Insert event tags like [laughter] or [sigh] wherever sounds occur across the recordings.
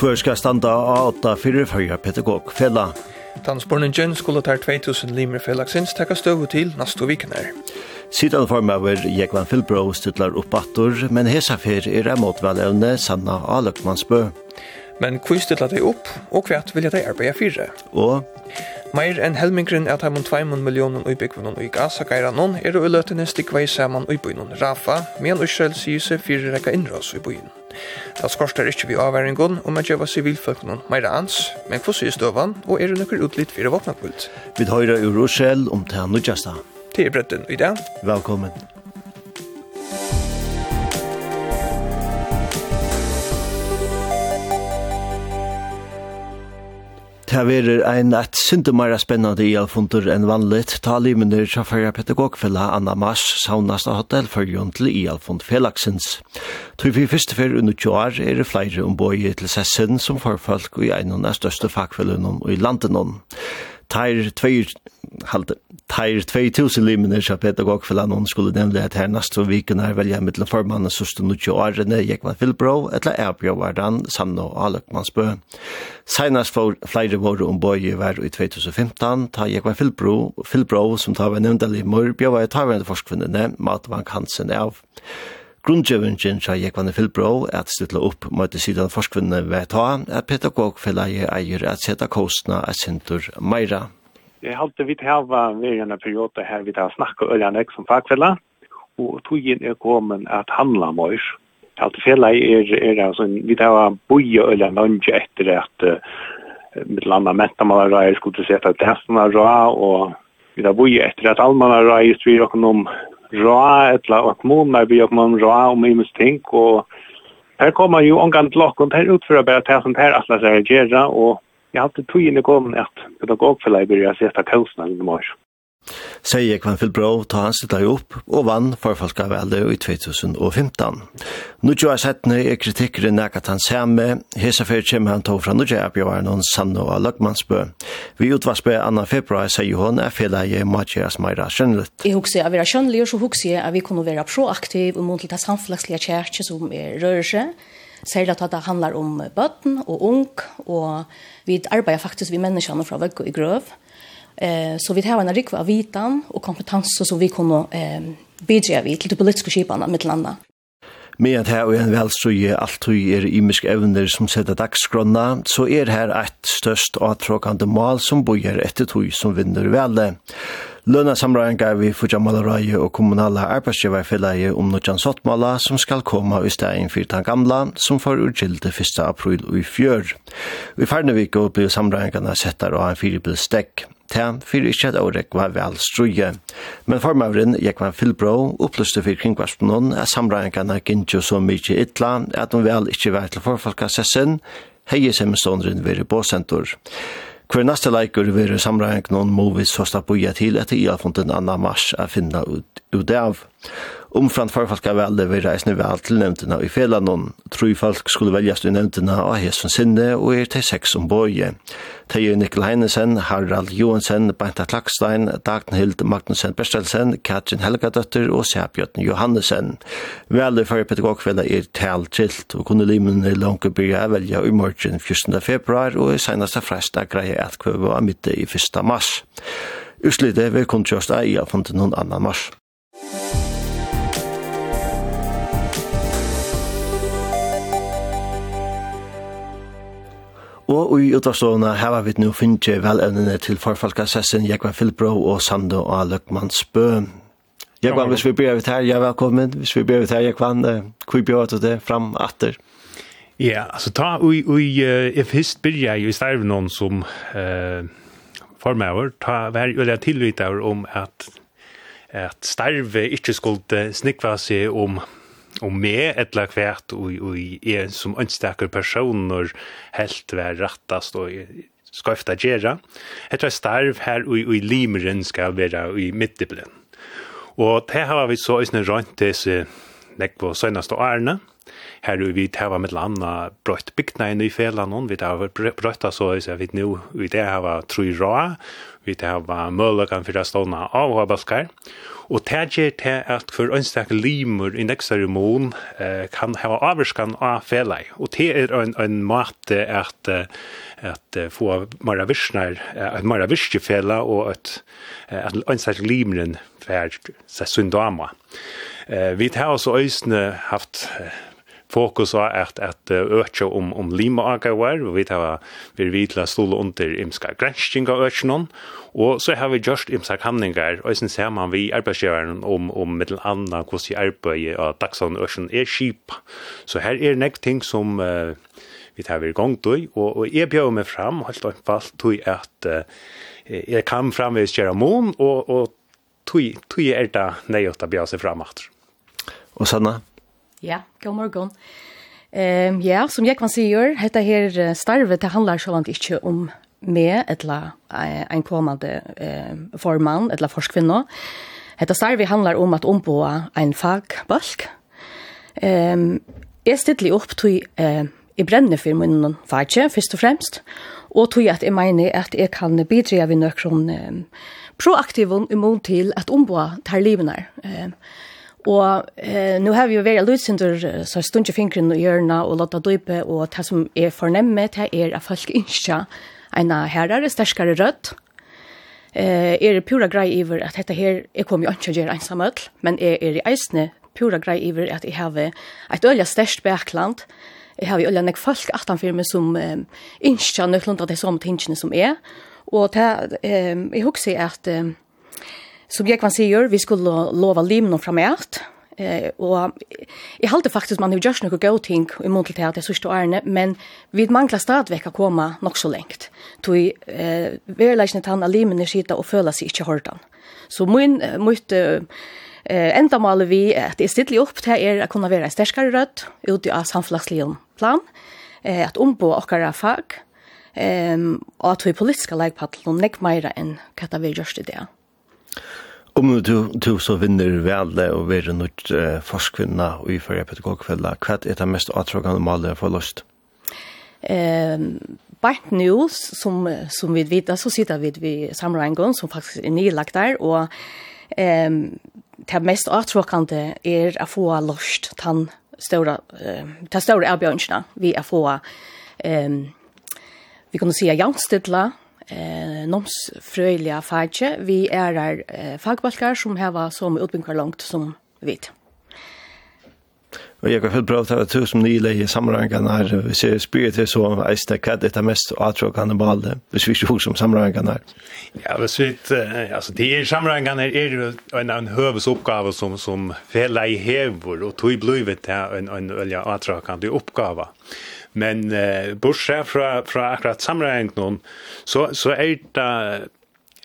hver skal standa av åtta fyrir fyrir pedagog fela. Dansborningen skulle ta 2000 limer felaksins takka støvu til nastu vikner. Sidan formøver Jekvan Filbro stutlar opp attor, men hesa fyr er en motvalevne Sanna Aløkmansbø. Men hvor stutlar de opp, og hvert vilja de arbeida fyrir? Og? Meir enn helmingren er taimun 2 millionen uibikvunnen i Gaza gairannon er og uløtene stikva i saman uibunnen Rafa, men Israel sier seg fyrir rekka innras i Da Det skorstar ikkje vi avværingon om at jeva sivilfolknon meira ans, men kvossi i støvan, og er det utlitt fyrir våpnakult? Vi høyra ur Rochelle om det nødjasta. Det er bredden i dag. Velkommen. Det er ein et syndemara spennende i alfundur enn vanligt. Ta limener fra fyrra pedagogfella Anna Mars saunast av hotell hotellfølgen til i alfund felaksens. Tog vi første fyr under 20 år er det flere omboi til sessen som forfolk i en av største fagfellene i landet. Teir tveir halde. Teir 2000 limene fra pedagogfellan, hun skulle nemlig at her næste viken er velja mittlen formannen sørste Nudjo årene Jekman Filbro, etla Erbjørn Vardan, Sanno Aløkmansbø. Seinast for flere våre ombøye var i 2015, ta Jekman Filbro, Filbro som tar var nevnda limer, bjøva i tarvende forskvinnene, Matvank Hansen av. Grundgjøvingen sa Jekvanne Filbro at stilla opp møte sidan forskvinnene ved ta at pedagogfellet eier at seta kostna er sintur meira. Jeg halte vi til hava ved en periode her vi tar snakka øljanek som fagfella, og togjen er kommet at handla møys. Jeg halte fella er, er altså, vi tar boja øljanek etter at uh, mitt landa mentamalra er skulle seta testana ra, og vi tar boja etter at almanna ra er styrir okkur om ra, etla og kommunar vi okkur om ra om imus ting, og her kommer jo omgang til okkur, her utfører bare det som her atlas er gjerra, og jeg hadde tog inn i gården at pedagogfellet pedagogförlag å sette kausene i mars. Sier Kvann Filbro ta han sitt opp og vann forfalska velde i 2015. Nå Nu tjoa settene er kritikkeren nægat han samme, hesa fyrir kommer han tog fra Nudja Abjavaren og Sanno og Løgmansbø. Vi utvarsbø annan februar sier hun er fela i Mathias Meira Sjønlet. Jeg husker hukse av vera Sjønlet, så husker jeg at vi kunne være proaktiv og mot til det samflagslige kjærkje som er rørelse, Særlig at det handlar om bøtten og ung, og vi arbeider faktisk vi menneskene fra Vøgge i grøv. Eh, så vi har en rikve av vitan og kompetanse som vi kunne eh, bidra vid til de politiske skipene mitt landet. Med at her og en velstrøye alltid er imisk evner som setter dagsgrunna, så er her et størst avtråkande mal som bojer etter tog som vinner velde. Lønna samræðingar vi fyrtja malarøye og kommunala arbeidsgivarfellegje om nødjan sottmala som skal koma i stegin fyrir den gamla som får urgilde 1. april og i fjør. I færne vik og blir samræðingarna settar av en fyrirbel stekk. Tæm fyrir ikkje at årek var vel struje. Men formavren Jekvan Filbro opplyste fyrir kringvarspunnen at samræðingarna gintjo så mykje ytla at de vel ikkje var til forfalkassessen, heie semeståndren veri båsentor. Hver neste leikur vil samræring noen må vi så slappuja til etter i alfonten 2. mars er finna ut ut av. Omframt av velde vil reisne vel til nevntene i felanon. Troi folk skulle veljas til nevntene av Hesson Sinne og er til seks om boje. Teie Nikkel Heinesen, Harald Johansen, Beinta Klakstein, Dagnhild Magnussen Bestelsen, Katrin Helgadøtter og Sæbjøtten Johannesen. Velde for pedagogfella er taltilt og kunne limen i langt byrja velja i morgen 14. februar og i senaste fresta greie at kvøve av midte i 1. mars. Uslite vil kun kjørst eia funnet noen annan mars. Og i utvarstående har vi nå finnet velevnene til forfalkasessen Jekvann Filbro og Sando og Løkmannsbø. Jekvann, hvis vi blir ut her, ja, velkommen. Hvis vi blir ut her, Jekvann, hvor blir du det fram atter? Ja, altså ta, ui, ui, uh, if hist byrja i sterv noen som uh, formøver, ta vær jo det tilvitaver om at at starve ikke skulle snikva seg om om meg etla kvært og og er som anstakur personer helt vær rattast og skafta gera. Hetta starv her og og limeren skal være i midtiblen. Og det har vi så isne rønt desse nekk på senaste årene, här vi tar med landa brøtt bygna i nyfela någon vi tar brøtta så så vi nu vi det här var rå vi tar var mölla kan för ståna av balkar, og och täger til at for ønstak limur i nästa remon eh, kan hava avskan av fela og det er en en mat at att få mera vischnar att mera vischfela och att at önstak limren färd så syndama Eh vi har også ösne haft fokus var at at økje om om Lima Agavar og vi tar vi vitla stola under imska gränskinga öknon og så har vi just imska kamningar og sen ser man vi arbeidsgjøren om om middel anna hur sig arbete og taxon öknon er skip. Så her er nek ting som uh, vi tar vi igång då og, og jeg bjør meg fram helt enkelt tog at uh, jag kan framvis göra mån og, og tog tog är det nej att bjöd seg fram og sanna? Ja, god morgon. Ehm ja, som jag kan säga, detta här starvet det handlar självant inte om med etla en kommande eh formann etla forskvinna. Detta starvet handlar om at omboa ein bask. Ehm är er upp til eh i brenne för min fagje, først og Och tror jag att jeg menar at jag kan bidra vid noen eh, proaktivum imot til at omboa tar livene. Ehm Og eh, nå har vi jo vært lydsynder, så stund ikke fingeren og hjørna og låta døype, og det som er fornemme, det er at folk ikke [laughs] en herrere, sterskere rødt. Eh, er det pura grei iver at dette her, jeg kommer jo ikke å gjøre ensamhet, men er er i eisne pura grei iver at jeg har et øye størst bakland, jeg har øye nek folk at han firme som eh, ikke nøklunda de samme tingene som er, og det, eh, jeg husker at eh, Som Gekvan sier, vi skulle lova limno framert, eh och jeg halte faktiskt man har just några gode ting i mån til att jag sista årene, men vid mangler stadigvæk å komma nok så långt då i eh verkligen han alimen skita och föla sig inte hårdan så min mitt eh enda mal vi att jeg stiller opp til er å kunna være en sterskere rødt ut i samflaxlion plan eh att ombo och fag, eh, og och att vi politiska lägpattel och nekk meira enn hva vi just det Om du, du så vinner vel og være nødt uh, forskvinna og i førre pedagogkvelda, hva er det mest atråkende målet for løst? Eh, Bart News, som, som vi vet, så sitter vi ved samrengen, som faktisk er nylagt der, og eh, det mest atråkende er å få løst den stora eh, den stora erbjørnsene vi å få eh, vi kunne si jaunstidla, eh, nomsfrøyliga fagje. Vi er der eh, fagbalkar som hava som utbynkar langt som vit. Og jeg har fått bra til at du som nylig i sammenhengen her, vi ser spyrir til så eiste hva det er mest atråkende balde, hvis vi ikke husker som sammenhengen her. Ja, hvis vi altså det er sammenhengen her er jo en, en høvesoppgave som, som fela i hever, og tog blivet til en, en, en atråkende oppgave. Ja Men eh, bortsett fra, fra akkurat sammenhengen noen, så, så er det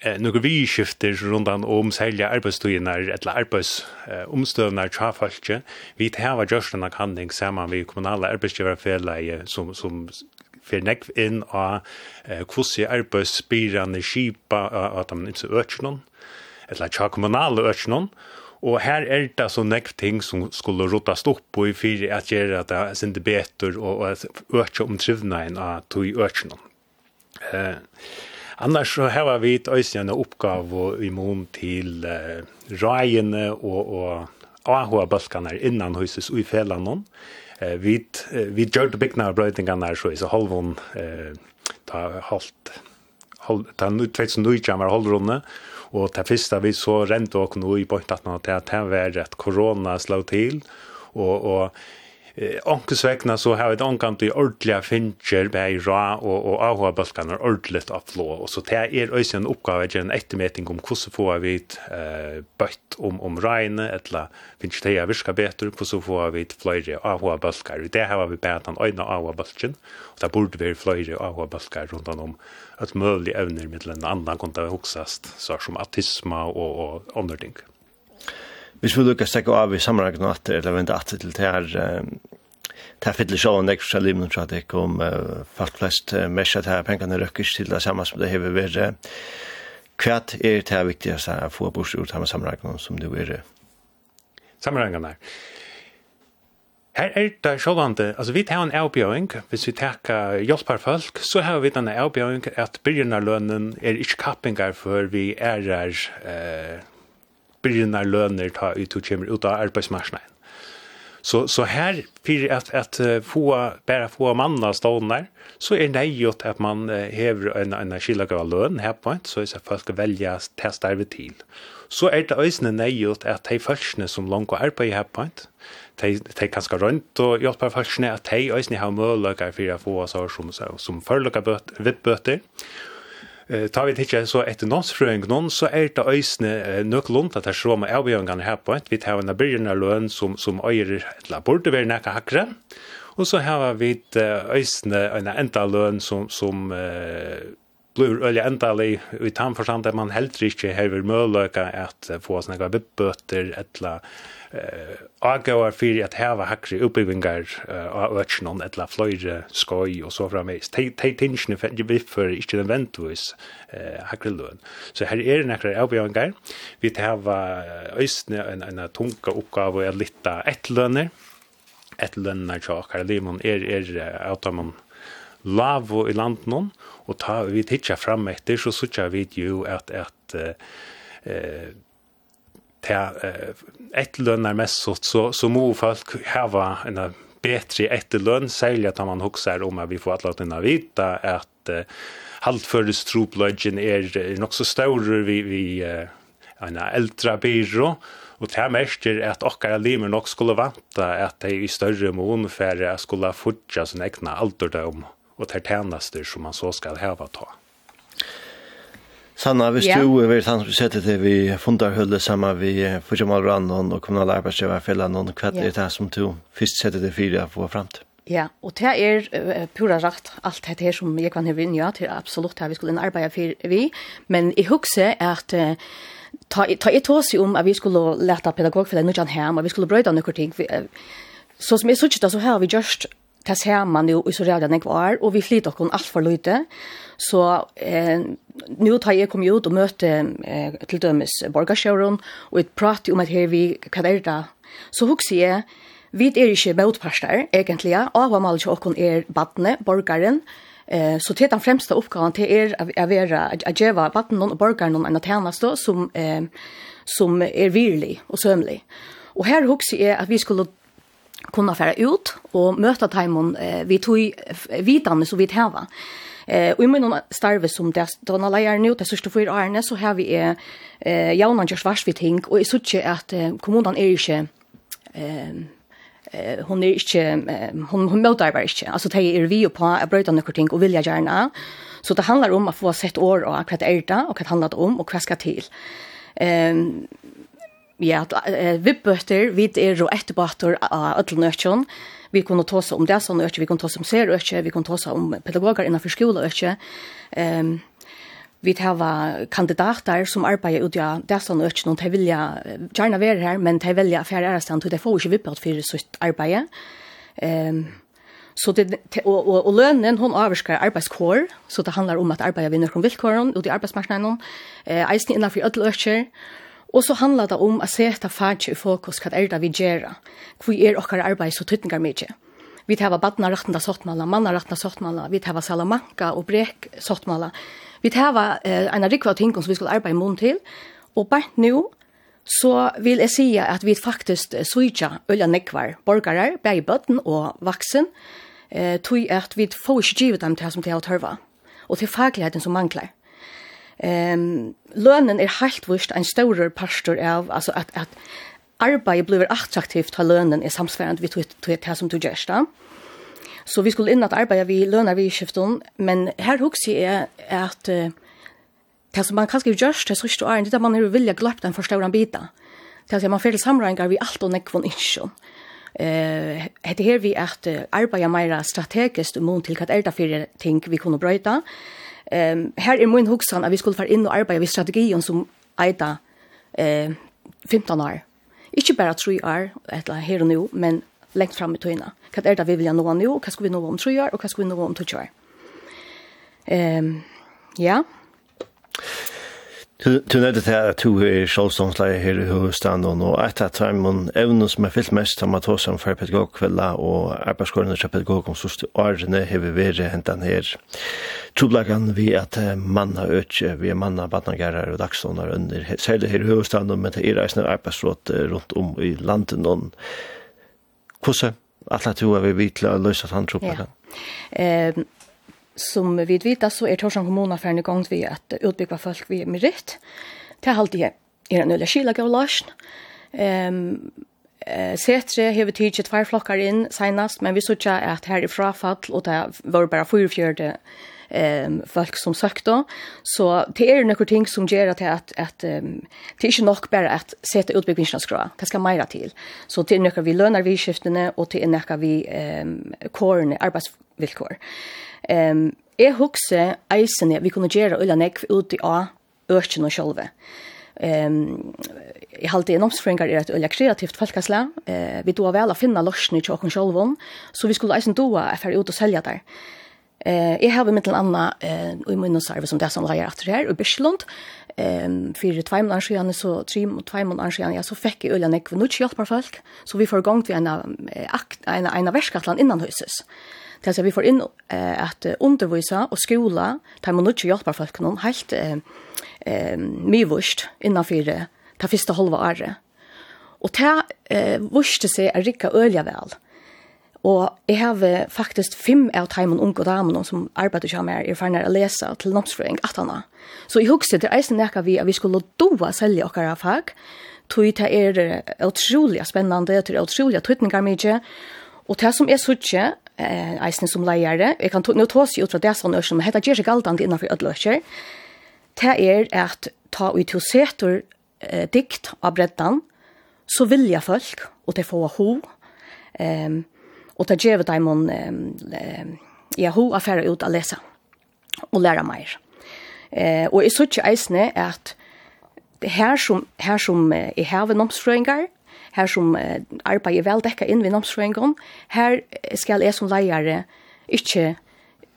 eh, nokre vi skifter rundt om særlig arbeidstøyene eller arbeidsomstøvene eh, tjafolket. Vi tar just en handling sammen med kommunale arbeidsgiverfeleie som, som fer nekv inn a eh, hvordan arbeidsbyrene skipa av de økjennom, eller tja kommunale økjennom, Og her er det så nekv ting som skulle rotas opp på i fyrir at gjøre at det sindi betur og at økje omtrivna enn av tog økja noen. Eh, annars så har vi et øysene oppgave i mån til eh, rajene og, og AHA-balkaner innan huset og i felan noen. Eh, vi, vi gjør det bygna av brøytingene her så i så halvån eh, ta halvt halv, ta 2019 var halvrunde, Og det første vi så rent og nå i bort at det var at korona slå til, og, og eh, onkelsvekna så har vi onkant i ordliga fincher bei ra og, og avhåa balkanar ordligt avflå, og så det er også en oppgave til en ettermeting om hvordan får vi et eh, bøtt om, om reine, etla fincher det er virka betur, hvordan får vi flere fløyre avhåa balkar, det har vi bedt han øyna avhåa balkan, og det burde vi flere avhåa balkar rundt om at mulig evner mittelen annan konta hoksast, så som autisma og, og andre ting hvis vi lukkar stekka av i sammenhang nå atter, eller vente atter til det her, det her fyller sjåan ekk fra tror jeg det kom folk flest mersk til her pengene røkkes til det samme som det hever være. Hva er det her viktigste å få bort ut av sammenhang som du er? Sammenhangene er. Her er det sjålande, altså vi tar en avbjøring, hvis vi tar hjelpar folk, så har vi denne avbjøring at byrjernarlønnen er ikke kappingar for vi er eh, byrnar lønner ta ut og kommer ut av arbeidsmarsnaden. Så, så her, for at, at få, bare få manna stående, så er det gjort at man hever en, en skillag av løn her på så er det folk velger til starve til. Så er det øyne nøyot at de følelsene som langt og arbeid her på de, de kan skal rundt og hjelpe følelsene at de øyne har muligheter for å få oss som, som følger vittbøter, Og Eh tar vi titta så ett norsfröing någon så är det ösne nöklont att så med avgörande här på ett vi tar en bilden lön som som öjer ett laborde väl näka hackra. Och så har vi ösne en enda lön som som eh blir öliga enda i tannförstand där man helt riktigt har möjlighet att få sådana böter ett avgåar fyrir at hava hakri uppbyggingar av ötsjonon, etla fløyre, skoj og så frammeis. Tei tinsjene vi fyrir ikkje den ventvis hakri løn. Så her er nekra avbyggingar. Vi heva øysne en tunga oppgave å litta ettlønner. Ettlønner tja akkar limon er, er avtaman lavo i landnon, og ta vi tidsja fram etter, så sutja vi jo at, at eh till ett lönar mest så så, så må folk hava en bättre etterlön sälja att man huxar om att vi får alla den vita att uh, haltföres troplögen är, er nog så stor vi vi uh, en äldre byrå och det mest är att okkara limer nog skulle vanta att det i större mån för att skulle fortsätta sin egna alderdom och det tjänaster som man så ska häva ta. Sanna, hvis ja. du vil han sette til vi fundar hullet sammen vi Fujamal Randon og kommunal arbeidsgiver kommunale arbeidsgiverfellene, hva er det som du først setter til fire for frem til? Ja, og det er uh, pura rakt alt det her som jeg kan høre inn, ja, til absolutt her vi skulle arbeide for vi, men jeg husker at uh, ta, ta et ås om at vi skulle lete pedagogfellet nødjan hjem, og vi skulle brøyde noen ting, vi, uh, så som jeg synes det, så har vi just det ser man jo i så redan jeg var, og vi flyter oss alt for lite. Så eh, nå tar jeg kommet ut og møte eh, til dømes borgerskjøren, og jeg prater om at her vi, hva er det? Så husker jeg, vi er ikke motparster, egentlig, og hva maler ikke oss er badne, borgeren, Eh så till den främsta uppgiften till er att vara att ge vatten och borgar någon annan tjänst som eh som är virlig och sömlig. Och här huxar är att vi skulle kunna færa ut og møta taimon eh, vi tog vidane som vi tæva. Eh, og i munnen starve som det donna leier nu det sørste for årene, så har vi eh, jaunan gjørs vars vi ting, og jeg sørste at eh, kommunen er ikke eh, hon är inte hon hon motarbetar inte alltså det är vi på att bryta några ting och vilja gärna så det handlar om att få sett år och att det är det och att det handlar om och kväska till ehm Ja, vi bøter, vi er og etterbåter av ødelen økken. Vi kunne ta oss om det sånn økken, vi kunne ta oss om ser økken, vi kunne ta oss om pedagoger innenfor skole økken. Um, vi har kandidater som arbeider ut av det sånn økken, og de vil gjerne være her, men de vil affære ærestand, og de får ikke vippet for sitt arbeid. Um, Så det, og, og, og lønnen, hun avvarskar arbeidskår, så det handlar om at arbeida vi nøkron vilkåren ut i arbeidsmarknaden, eh, eisen innanfor ødeløkker, og Og så handlar det om å sette fagje i fokus hva er det vi gjør, hvor er okkar arbeid så tydningar mykje. Vi tar badna rattna sottmala, manna rattna sottmala, vi tar salamanka og brek sottmala. Vi tar eh, en rikva ting som vi skal arbeide mån til, og bare nå så vil jeg si at vi faktisk sujtja øyla nekvar borgare, bæg i bøtten og vaksen, eh, tog at vi får ikke givet dem til som de har tørva, og til fagligheten som mangler. Ehm lönen är helt vurst en större pastor av alltså att att arbete blir attraktivt har lönen är samsvarande vi tror det som du gör där. Så vi skulle in att arbeta vi lönar vi skifton men här hooks är att det som man kanske görs det så står är inte man vill vilja glömt den förståran bita. Det att man fel samrangar vi allt och nekvon inte. Eh hette här vi att arbeta mer strategiskt mot till att elda för ting vi kunde bryta Ehm um, här är min huxan att vi skulle för in och arbeta vid strategin som Aida eh 15 år. Inte bara 3 år eller här och nu, men längt fram i tøyna. Hva er det vi vil nå nå, hva skal vi nå om 3 år, og hva skal vi nå om 2 år? Ehm, ja. Du nødde til at du er sjålståndsleier her i hovedstaden, og et av treimen evnen som er fyllt mest av om for pedagogkvelda og arbeidskårene til pedagog om sørste årene har vi vært hentan her. Troblagan vi at manna økje, vi er manna badnagerar og dagståndar under, særlig her i hovedstaden, men det er reisende arbeidsråd rundt om i landet noen. Hvordan er Alla du er vi vitla og løysa han troblagan? Ja. Eh, som vi vet så är Torsan kommun för en gång vi att utbygga folk vi med rätt. Det har alltid är en öliga skila går last. Ehm eh Setre har vi tidsit två flockar in senast, men vi såg ju att här i frafall, och det var bara fyra fjärde ehm folk som sökte så det är några ting som gör att att att um, det är inte nog bara att sätta utbyggnadsskra det ska mera till så det är några vi lönar vi skiftene och det är några vi ehm um, korn arbetsvillkor Ehm um, Jeg husker eisen vi kunne gjøre ulla nekv ut i av økken og sjølve. Um, jeg halte gjennomsfringar er et ulla kreativt folkasla. Uh, vi doa vel å finne lorsene til åkken sjølven, så vi skulle eisen doa er ferdig ut og selja der. Eh, jeg har mitt anna eh i min service som det som leier efter her i Bislund. Ehm för två månader sedan så tre og två månader sedan ja, så fick jag ölen ekv nu hjälp par folk så vi får gång till en akt en en verkskatlan innan huset til at vi får inn eh, at undervisa og skola, tar man ikke hjelpa folk noen, helt eh, eh, mye vurst innenfor det første halve året. Og det eh, vurste seg er rikka øye vel. Og jeg har faktisk fem av teimen unge og damene som arbeider ikke med er ferdig å lese til nomsfrøing, at han Så jeg husker til eisen nekka vi at vi skulle doa selge okkara fag, tog det er utrolig spennende, det er utrolig tøytninger mye, og det som er suttje, eh eisen som leiare. Eg kan nu tås ut fra det sånn som heter Jerzy Galdan innanfor Ødløkjer. Det er at ta ut til setor eh, dikt av breddan, så vilja folk, og det får ho, um, og det gjør dem om ja, ho afær ut å lese og læra meir. Eh, og jeg synes ikke eisne at her som, her som eh, i havet her som eh, arbeider vel dekka inn ved namsfrøyngon, her skal jeg som leiare ikke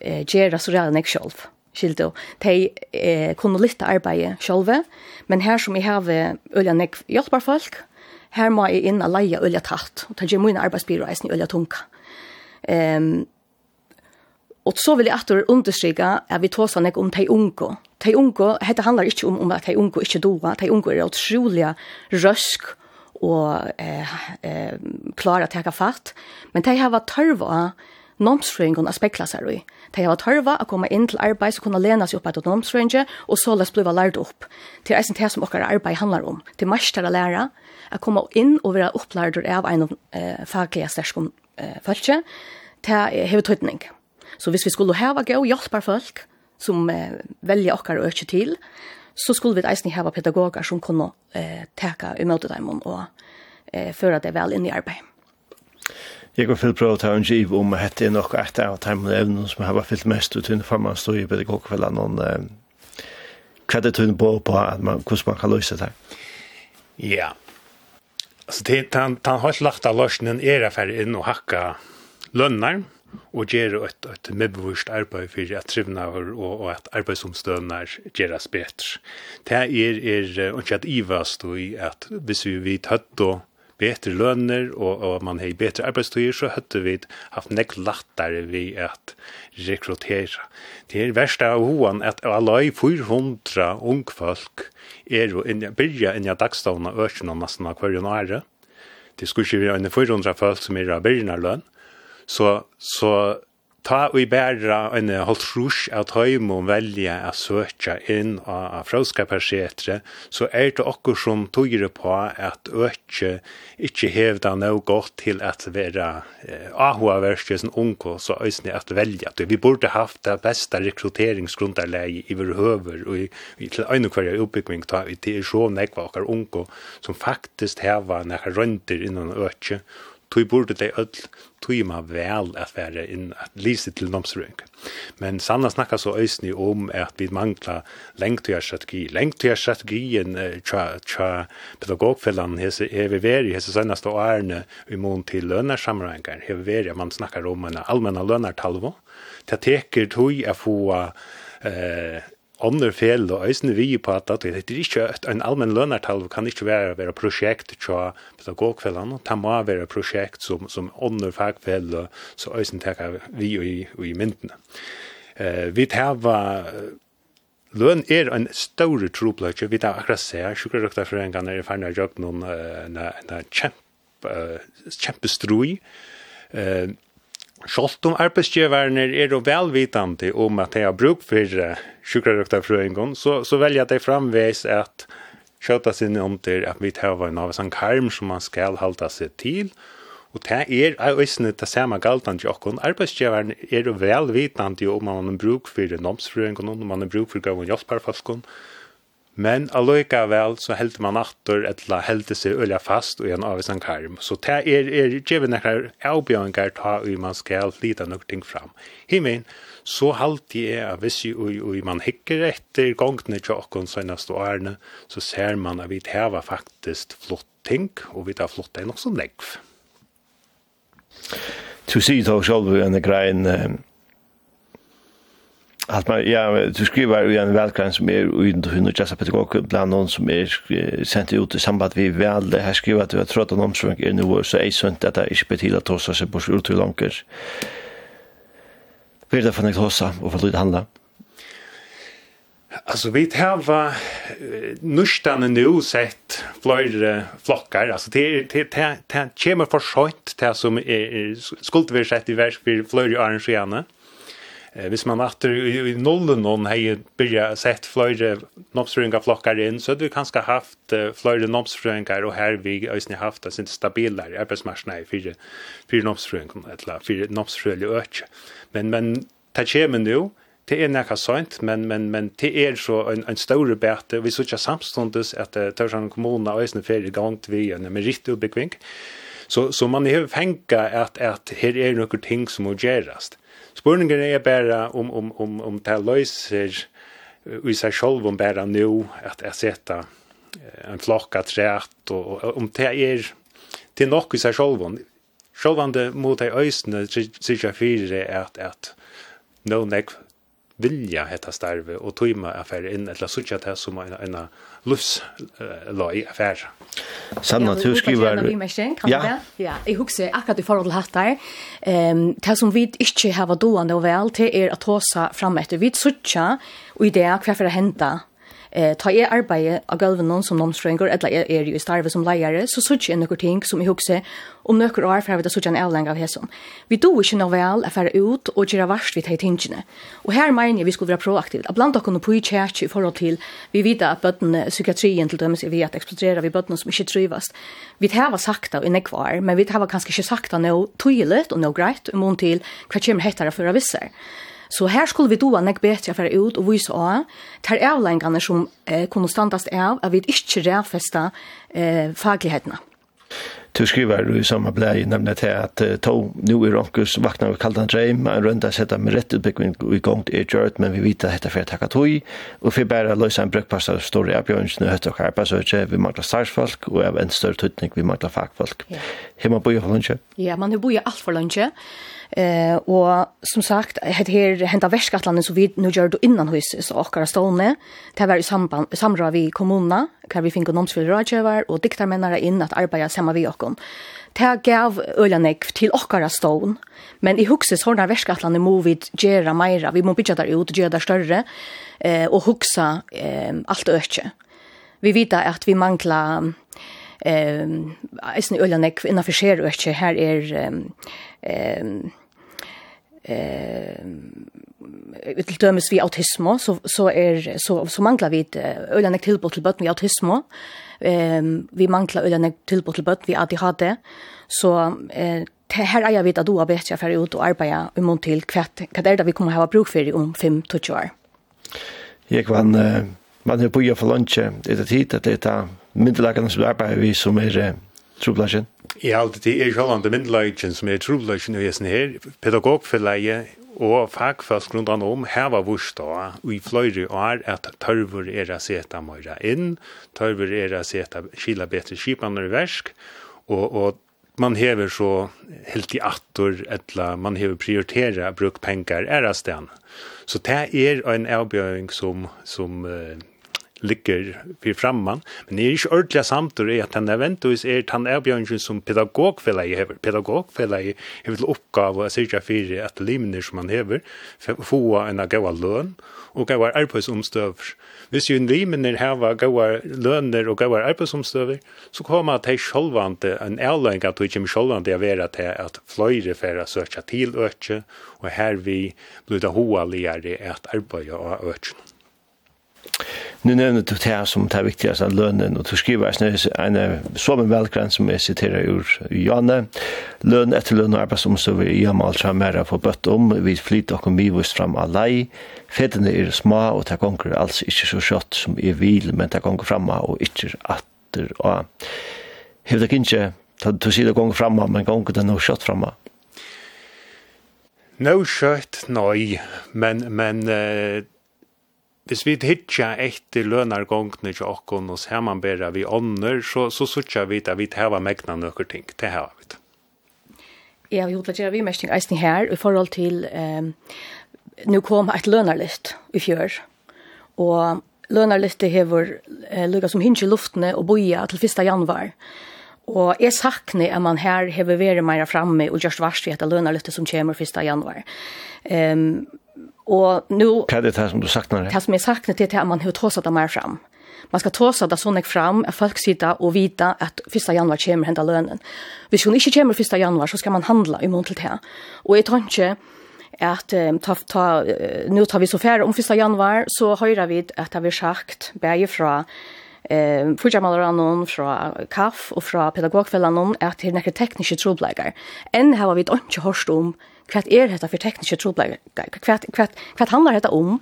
eh, gjøre så redan jeg selv. Skildo, de eh, kunne lytte arbeidet selv, men her som jeg har øyne nek hjelper folk, her må jeg inn og leie øyne tatt, og ta gjør mine arbeidsbyråreisen i øyne tunga. Um, og så vil jeg atter understryke at vi tås han om de unge, De unge, hetta handlar ikki um om at de unge ikki doa, de unge er utrolig røsk og eh, eh, klara at teka fatt, men de hava tørva nomsfrøyngon a spekla seg i. De hava tørva a koma inn til arbeid som kunne lena seg opp etter nomsfrøynge, og så les bliva lært opp. Det er eisen det som okkar arbeid handlar om. Det er mestar a læra a koma inn og vera opplærdur av ein eh, faglige sterskom eh, fölkje, det hever tøytning. Så hvis vi skulle hava gau hjelpar folk, som eh, velja okkar og økje til, så skulle vi eisen hava pedagoger som kunne eh, teka imot dem og eh, føre det vel inn i arbeid. Jeg går fyllt prøve å ta en giv om at det er nok et av de evnen som har fyllt mest ut under for man står i pedagogkvelden noen eh, hva det på på at man, hvordan man kan løse det Ja, altså det, den, den har ikke lagt av løsningen er affær inn og hakka lønner, og gjøre et, et medbevurst arbeid for at trivnaver og, og at arbeidsomstøvnar gjøres bedre. Det er, er ikke at ivast i at hvis vi vet høtt og bedre lønner og, og man har bedre arbeidstøyer, så høtte vi haft nekk lattere vi at rekrutera. Det er verste av hoen at allai 400 ungfolk er jo inja, byrja inja dagstavna økene nesten av hverjon året. Det skulle ikke være 400 folk som er av byrjene lønn, Så, så ta og i bæra en halvt rus at høymo velja att söka in av frauskapersetre, så er det okkur som tøyre på at økje inte hävda noe gott til at vera eh, ahoaverskje som unko, så øysne at velja. Vi borde haft det bästa rekryteringsgrundarläge i vår höver og i, i til øynekvarja uppbyggning ta vi til så nekva okkar unko som faktisk häva när rønter innan økje, Tui burde dei öll tui ma vel at være inn at lise til nomsrøyng. Men Sanna snakka så øysni om at vi mangla lengtøyarstrategi. Lengtøyarstrategien tja, tja pedagogfellan hese er vi veri hese sennaste årene i mån til lønarsamrøyngar. Heve veri man snakkar om en allmenna lønartalvo. Det teker tui a få eh, andre fel og eisne vi på at det er ikke et en allmenn lønartal kan ikke være være prosjekt tja pedagogfellan det må være prosjekt som som andre fagfel så eisne tek vi og i og i myndene. Eh vi hava løn er en stor tropløkje vi tar akkurat se sjukkerøkta for en gang er ferdig jobb noen na kjempe kjempestrui eh Sjålt om arbeidsgjøverne er jo velvitende om at de har bruk for sjukrarøkterfrøyngon, så, så velger de framveis at kjøta sin om til at vi tar en av en karm som man skal halda seg til, og det er øysene det samme galtan til okken. Arbeidsgiverne er jo velvitende om man har bruk for nomsfrøyngon, om man har bruk for gav og hjelpsparfaskene, Men alløykavel så heldt man attor etla heldt seg ølja fast og en avvisan karm. Så det er, er gjeven nekkar avbjøyngar ta og man skal lita nok ting fram. Himin, så halti er av vissi ui, man hikker etter gongne tjokkon søgnast og ærne, så ser man at vi teva faktisk flott ting, og vi ta flott enn også negv. Du sier tog sjálf enn grein Att man ja, du skriver ju en välkänd som är utan att hinna just pedagog bland någon som är sent ut i samband vi väl det här skriver att jag har att någon som är nu så är sunt att det är betil att tossa sig på ut hur långt. Vill det förnekt hossa och vad det handlar. Alltså vi har nustan nu sett flöjre flockar alltså det det det kommer för sent det som är skuldvärt i värst för flöjre arrangerande. Mm Eh, hvis man åter i, i nollen någon har börja sett flöjre nopsfröingar flockar in så du kanske haft flöde flöjre nopsfröingar och här vi ösni haft det inte stabilare arbetsmarknaden för för nopsfröingar eller för nopsfröingar öch. Men men tachemen nu det är näka sant men men men det är så en en stor bete vi söker samstundes att uh, Törshamn kommun har ösni färdig gång till vi en riktig uppbyggning. Så så man har fänka att att här är några ting som måste göras. Spurningen er bare om, om, om, om det løser i seg selv om bare nå at jeg setter en flokk av træt og, og om det er til nok i seg selv om det mot ei øysene jeg fire er at, at noen nek vilja hetta starve og tøyma affær inn etla søkja ta som ein ein lufs loj affär. Sanna du skriver Ja. Ja, eg hugsa akkurat i forhold til hatt. Ehm det som vi ikke hava doande og vel til er at tosa fram etter vi søkja og idea kvar hva for å eh ta jeg arbeid av gulvet noen som nomstrøynger, eller jeg er jo i starve som leiere, så sørger jeg noen ting som jeg husker om noen år, for jeg vet at sørger en avlenge av hesson. Vi do ikke noe vel å fære ut og gjøre varst vi tar tingene. Og her mener jeg vi skulle være proaktivt. Blant dere på i kjærk i forhold til, vi vet at bøttene, psykiatrien til dømes er vi at eksplodere vi bøttene som ikke trivast. Vi har sagt det i nekvar, men vi har kanskje ikke sagt det noe tydelig og noe greit, og mån til hva kommer hettere for å visse. Så her skulle vi doa nek näck bättre ut og vise av ter avlängarna som eh, kunne standast av at vi inte rävfästa eh, faglighetene. Du skriver i samme blei nemlig til at uh, to nu i Ronkus vakna vi kallt en dreim en runda setta med rett utbyggning og igång till er gjort men vi vita hetta fyrir takka att og tog bæra løysa bara lösa en brökpasta av stora erbjörns nu hötta och harpa så att vi mangla starsfolk og av en større tutning vi mangla fagfolk. Yeah. Hur man bor i Ja, man har bor alt for för Eh och som sagt det här hända väskatlanen så vi nu gör det innan huset så och stående. Det var i samband samra vi kommunerna kan vi finna noms för rådgivare och diktarmännare in att arbeta samma vi och Det gav ölanek till åkara stån. Men i huxes har den värskatlan må vi göra mera. Vi må bygga där ut, göra där större. Eh, och huxa eh, allt ökje. Vi vet att vi manglar eh, eisen ölanek innanför ser ökje. Här är eh, eh til dømes vi autisme så så er så så manglar vi ølan ek tilbod til bøtten vi autisme. Ehm vi manglar ølan ek tilbod til bøtten vi ADHD. Så eh her eier vet at du har bedt jeg fer ut og arbeida i mån til kvart. Hva er det vi kommer ha bruk for om 5-20 år? Jeg kan man har på jo for lunch, det er tid at det er myndelagarna som arbeider vi som er troblasjen? Ja, det er sjålland det myndelagen som er troblasjen i gjesten her. Pedagogfeleie og fagfolk rundt an om heva vurst og i fløyre år at tørver er å sete møyra inn, tørver er å sete kila betre skipanar i versk, og, og man hever så helt i attor, eller man hever prioritera bruk pengar er av. Så det er en avbjøring som, som uh, ligger för framman. Men det är inte ordentliga samtidigt i att den eventuellt är att han är björnsen som pedagogfälla i hever. Pedagogfälla i hever till uppgave att cirka fyra att limner som han hever få en av gåa lön och gåa arbetsomstöver. Hvis ju limner hava gåa löner och gåa arbetsomstöver så kommer att det självande en ärlöjning att det kommer självande att vara till att flöjre för att söka till ötje och här vi blir det hoa hoaligare att arbeta av ötjen nu nevner du det som det er viktigast av lønnen, og du skriver en, en som en velgren som jeg siterer ur Janne, lønn etter lønn og arbeidsomstøver i hjemme alt fram mer på bøtt om, vi flyter og vi vist fram av lei, fedene er små, og det gonger altså ikke så kjøtt som jeg vil, men det gonger fram og ikke atter av. Hevde det ikke, du sier det gonger fram men gonger det noe kjøtt fram av? No kjøtt, nei, men, men uh Hvis vi hittar etter lønargångene til okkon og samanbæra vi ånder, så, så sutja vi at vi tæva megna nøkker ting. Det har vi. Ja, vi hodla gjerra vi mesting eisning her i forhold til um, nu kom et lønarlist i fjør, og det hever eh, lukket som i luftene og boia til 1. januar. Og jeg sakne at man her hever vere mer framme og gjørst varst vi etter lønarliste som kommer 1. januar. Um, Og nu Kan det här som du saknar? Det som jeg saknar det er att man har trossat det mer fram. Man ska trossa det sånne fram, at folk sitter og vita at 1. januar kommer henda lønnen. Hvis hun ikke kommer 1. januar, så skal man handla i mån til det. Og jeg tror ikke at um, ta, ta, uh, nu tar vi så færre om 1. januar, så høyrer vi at det har sagt, bæge fra eh fyrjamalaranon fra KAF og fra pedagogfellanon at det er nekker tekniske trobleikar. Enn har vi ikke hørt om hva er dette for tekniske trobleger? Hva, hva, hva handler dette om?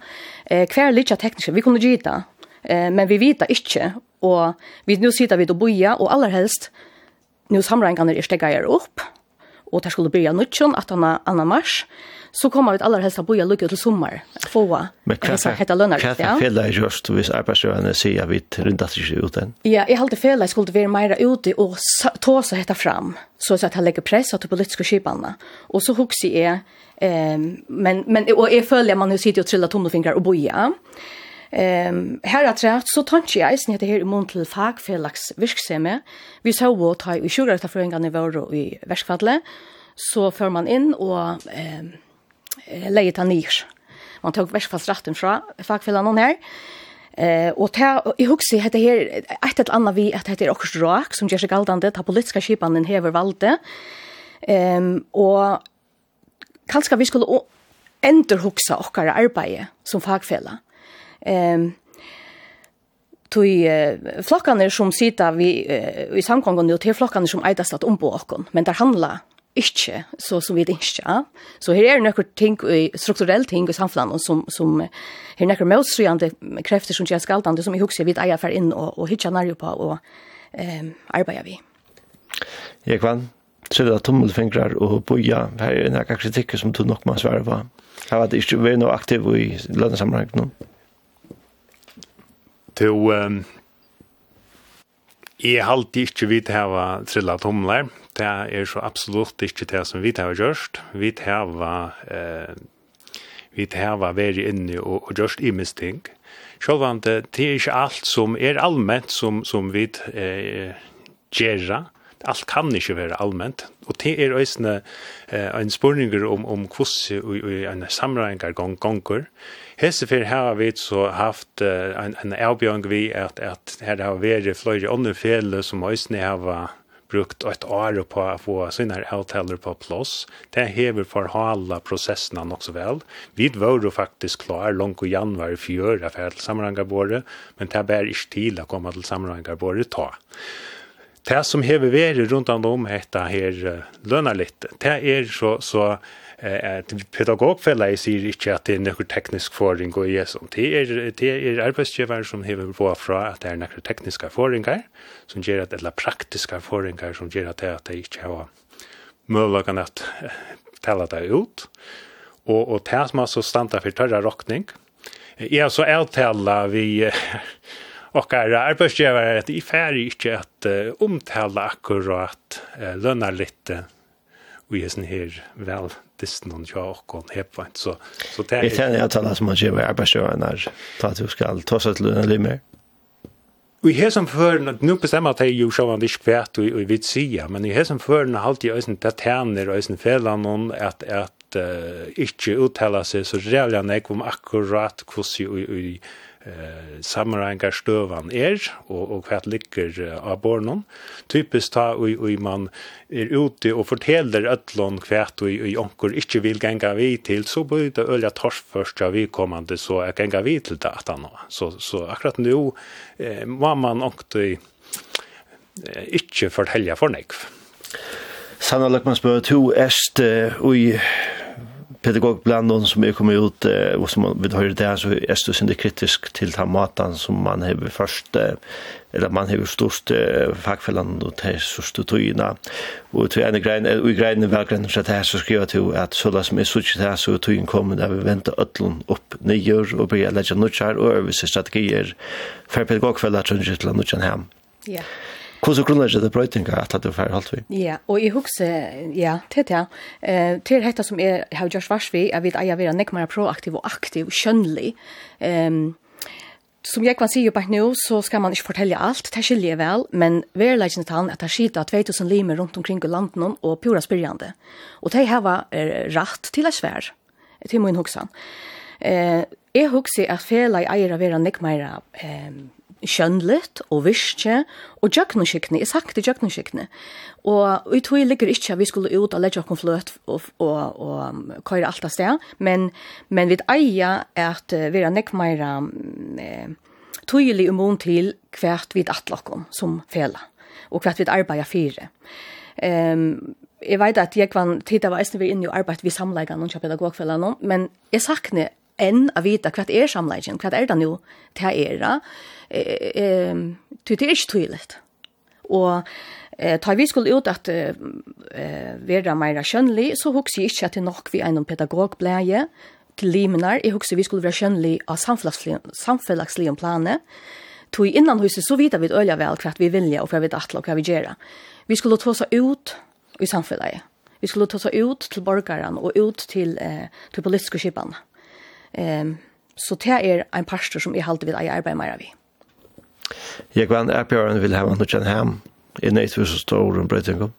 Eh, hva er litt tekniske? Vi kunne gita, eh, men vi vita ikke, og vi nå sitter vi til å boja, og aller helst, nå samrengene er stegger opp, og der skulle byrja nøtjon, at han anna mars, så kommer vi aller helst å boja lykke til sommar, få Men hva er lønner. Hva er fela jeg røst, hvis arbeidsgjørende sier at vi rundt at ikke ut den? Ja, jeg halte fela skulle være mer ute og ta seg hette fram, så at han legger press på politiske skipene. Og så hukser jeg, eh, men, men, og jeg føler at man sitter og triller tommelfingrar og boja, Ehm här att rätt så tänker jag isen heter här i mån till fagfelags virksame. Vi så vad ta i sugar ta förengan i vår i väskfallet så för man in och ehm lägger ta ner. Man tog väskfallsrätten från fagfellan någon här. Eh och ta i huxi heter här ett ett annat vi att heter också rak som gör sig galdande ta politiska skipanen häver valde. Ehm och kanske vi skulle ändra huxa och arbete som fagfella Ehm tui eh, flokkarnir som sita vi eh, i samkongen og til flokkarnir som eitast at ombo okkon, men der handla ikkje så som vi dinskja. Så her er nokre ting, strukturelle ting i samfunnet som, som her er nokkur motstrøyande krefter som gjør skaldande som i hugser vi eier fer inn og, og hitja nærjo på og eh, arbeider vi. Jekvann, trilla tommelfingrar og boja, her er nokre kritikk som du nok må svare på. Her var det ikke vi er noe aktiv i lønnesamrangen nå to um, Jeg alltid ikke vidt her å trille tomler. Det er så absolutt ikke det som vi til å gjørst. Vi til å eh, vi til veri inne og, og gjørst i misting. Sjølvand, det er ikke alt som er allment som, som vi eh, gjør. Alt kan ikke være allment. Og det er også eh, en spørninger om, om hvordan en sammenhengar gonger. Gong, Hesse för här har vi så haft uh, en en erbjörn vi att att här har varit flera under fel som ösne har var brukt ett år på att få sina avtaler på plats. Det hever förhala processerna också väl. Vi var då faktiskt klar långt i januari för göra för att sammanhangarbordet, men det bär inte till att komma till sammanhangarbordet ta. Det som hever varit runt om detta här lönar lite. Det är så, så eh at pedagogfellet sier inte att det är något teknisk förring och är Jesu. Det är det är arbetsgivare som hever på fra att det är några tekniska foringer, som ger att eller praktiska foringer som ger att det, att det ikke har mulighet at tala det ut. och och det som altså standa för törra rockning är så avtala vi och är arbetsgivare att i färg inte att omtala akkurat lönar lite vi är sen här väl distan och jag och hep hepa så så det är tänker jag talar som man gör arbetsgivaren när ta att du ska ta så att löna limmer Vi har som för att nu bestämmer att jag ju så vad det skvärt och vi vill se men vi har som förn att alltid ösen paterner och ösen fällan någon att att uh, inte uttala sig så jävla nek om akkurat hvordan vi eh samrangar stövan er og og kvart ligger av bornon typiskt ta og og man er ute og fortäller öllon kvat og i onkur ikkje vil ganga vi til så blir det ölja tors ja vi kommande så jag ganga vi til det att så så akkurat nu eh man onkte eh, ikkje fortelja for nekv Sanna Løkman spør, to erst uh, i pedagog bland dem som är kommer ut och som vi har det så är det synd kritisk till ta maten som man har först eller man har störst fackfällan och det så stort och och till en grej och grejen är verkligen så att här så skriver till att sådana som är sutt här så tog in kommer där vi väntar öllon upp nyår och börjar lägga nutchar och över sig strategier för pedagogfällan tror jag till nutchan hem. Ja. Yeah. Hvordan grunner det brøytinga at du fer holdt vi? Ja, og jeg husker, ja, til det, eh, til dette som jeg har gjort vars vi, jeg vet at jeg vil være nekmere proaktiv og aktiv og kjønnelig. Um, som jeg kan si jo bare nå, så skal man ikke fortelle alt, det skiljer jeg vel, men verleggen til han at det skiter 2000 limer rundt omkring i landet og pura spyrjande. Og det har er, rett til å svær, til min hoksan. Eh, jeg husker at fela eier å være nekmere eh, kjønnligt og virkje, og djøknoskikkene, jeg sagt det djøknoskikkene. Og i tog ligger ikke at vi skulle ut og legge oss fløt og, og, og køyre alt av sted, men, men vi eier at vi er nekk mer eh, tydelig imot til hvert vi atlokken som fela, og hvert vi arbeider fire. Um, jeg vet at jeg kan tid var eisne vi inne i arbeid vi samleggene og pedagogfellene, men jeg sakner enn å vite hva er samleggen, hva er det nå til er det, det er ikke tydelig. Og eh, tar vi skulle ut at eh, være mer kjønnelig, så husker jeg ikke at det er nok vi er noen pedagogbleie til limenar. Jeg husker vi skulle være kjønnelig av samfunnslige planer. Tog innan huset så vidt vi øyla vel hva vi vilja og hva vi atla og hva vi gjør. Vi skulle ta oss ut i samfunnet. Vi skulle ta oss ut til borgaren og ut til, eh, til politiske skipene. Ehm så det er ein pastor som i halde við ei arbeid meira við. Jeg kan er Bjørn vil ha noe kjenne hem i nøytvis og stor om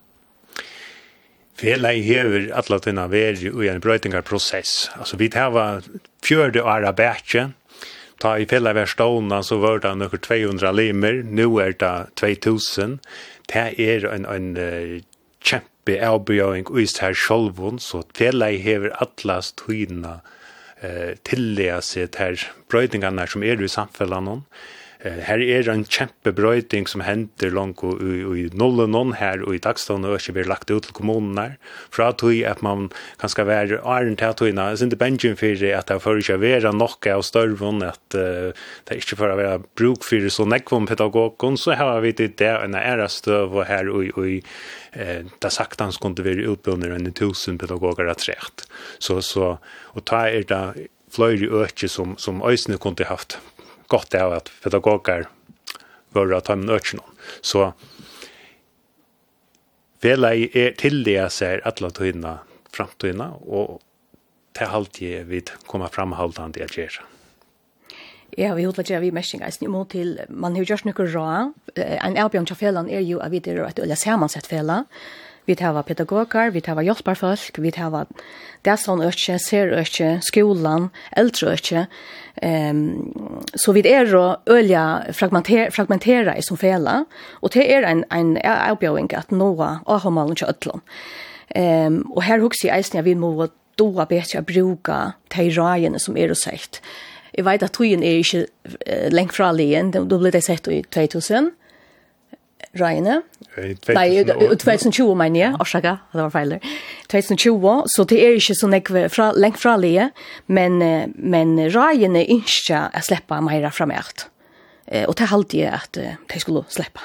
Fela i hever alla tina veri i en brøytingarprosess. Altså, vi hava fjörde åra bætje, ta i fela ver ståna så var det nokkur 200 limer, nu er det 2000. Det er en, en uh, kjempe avbjøring i her sjolvun, så felai hever allas tina veri eh tillägga sig till brödingarna som är i samfällan her er en kjempebrøyting som henter langt i, i nullen noen her, og i dagstånd og ikke blir lagt ut til kommunen her, fra tog at man kan skal være æren til togene, det er ikke för for at det får ikke være nok av størven, at det er ikke for å være bruk for så nekvom pedagogen, så har vi det der en ærestøv og her og i eh där sagt han skulle vara uppe under en tusen pedagoger att rätt. Så så och ta er där flöjde öke som som ösne kunde haft gott av at pedagoger var at han øker noen. Så velei er til det jeg ser alle tøyene framtøyene, og til halvt jeg vil komme fram det jeg gjør. Ja, vi hodla gjerra vi meskinga i snimmo til, man har gjørst nukkur rå, en avbjørn tja felan er jo at vi er et øyla samansett fela, vi hava pedagogar, vi hava hjelperfolk, vi hava det som økje, ser økje, skolen, eldre øke. Um, så vi er å øye fragmentere, fragmentera i som fele, og det er en, en avbjøring at noa avhåmalen til ødlån. Um, og her husker jeg eisen vi må doa bedre bruka de rajene som er og sett. Jeg vet at togjen er ikke uh, lengt fra lien, da ble det sett i 2000, Røyene. Nei, 2020 mener jeg, årsaka, det var feil. 2020, så det er ikke så nekve fra, lengt fra lige, men, men Røyene ikke å slippe mer fra meg alt. Og det er alltid at de skulle slippe.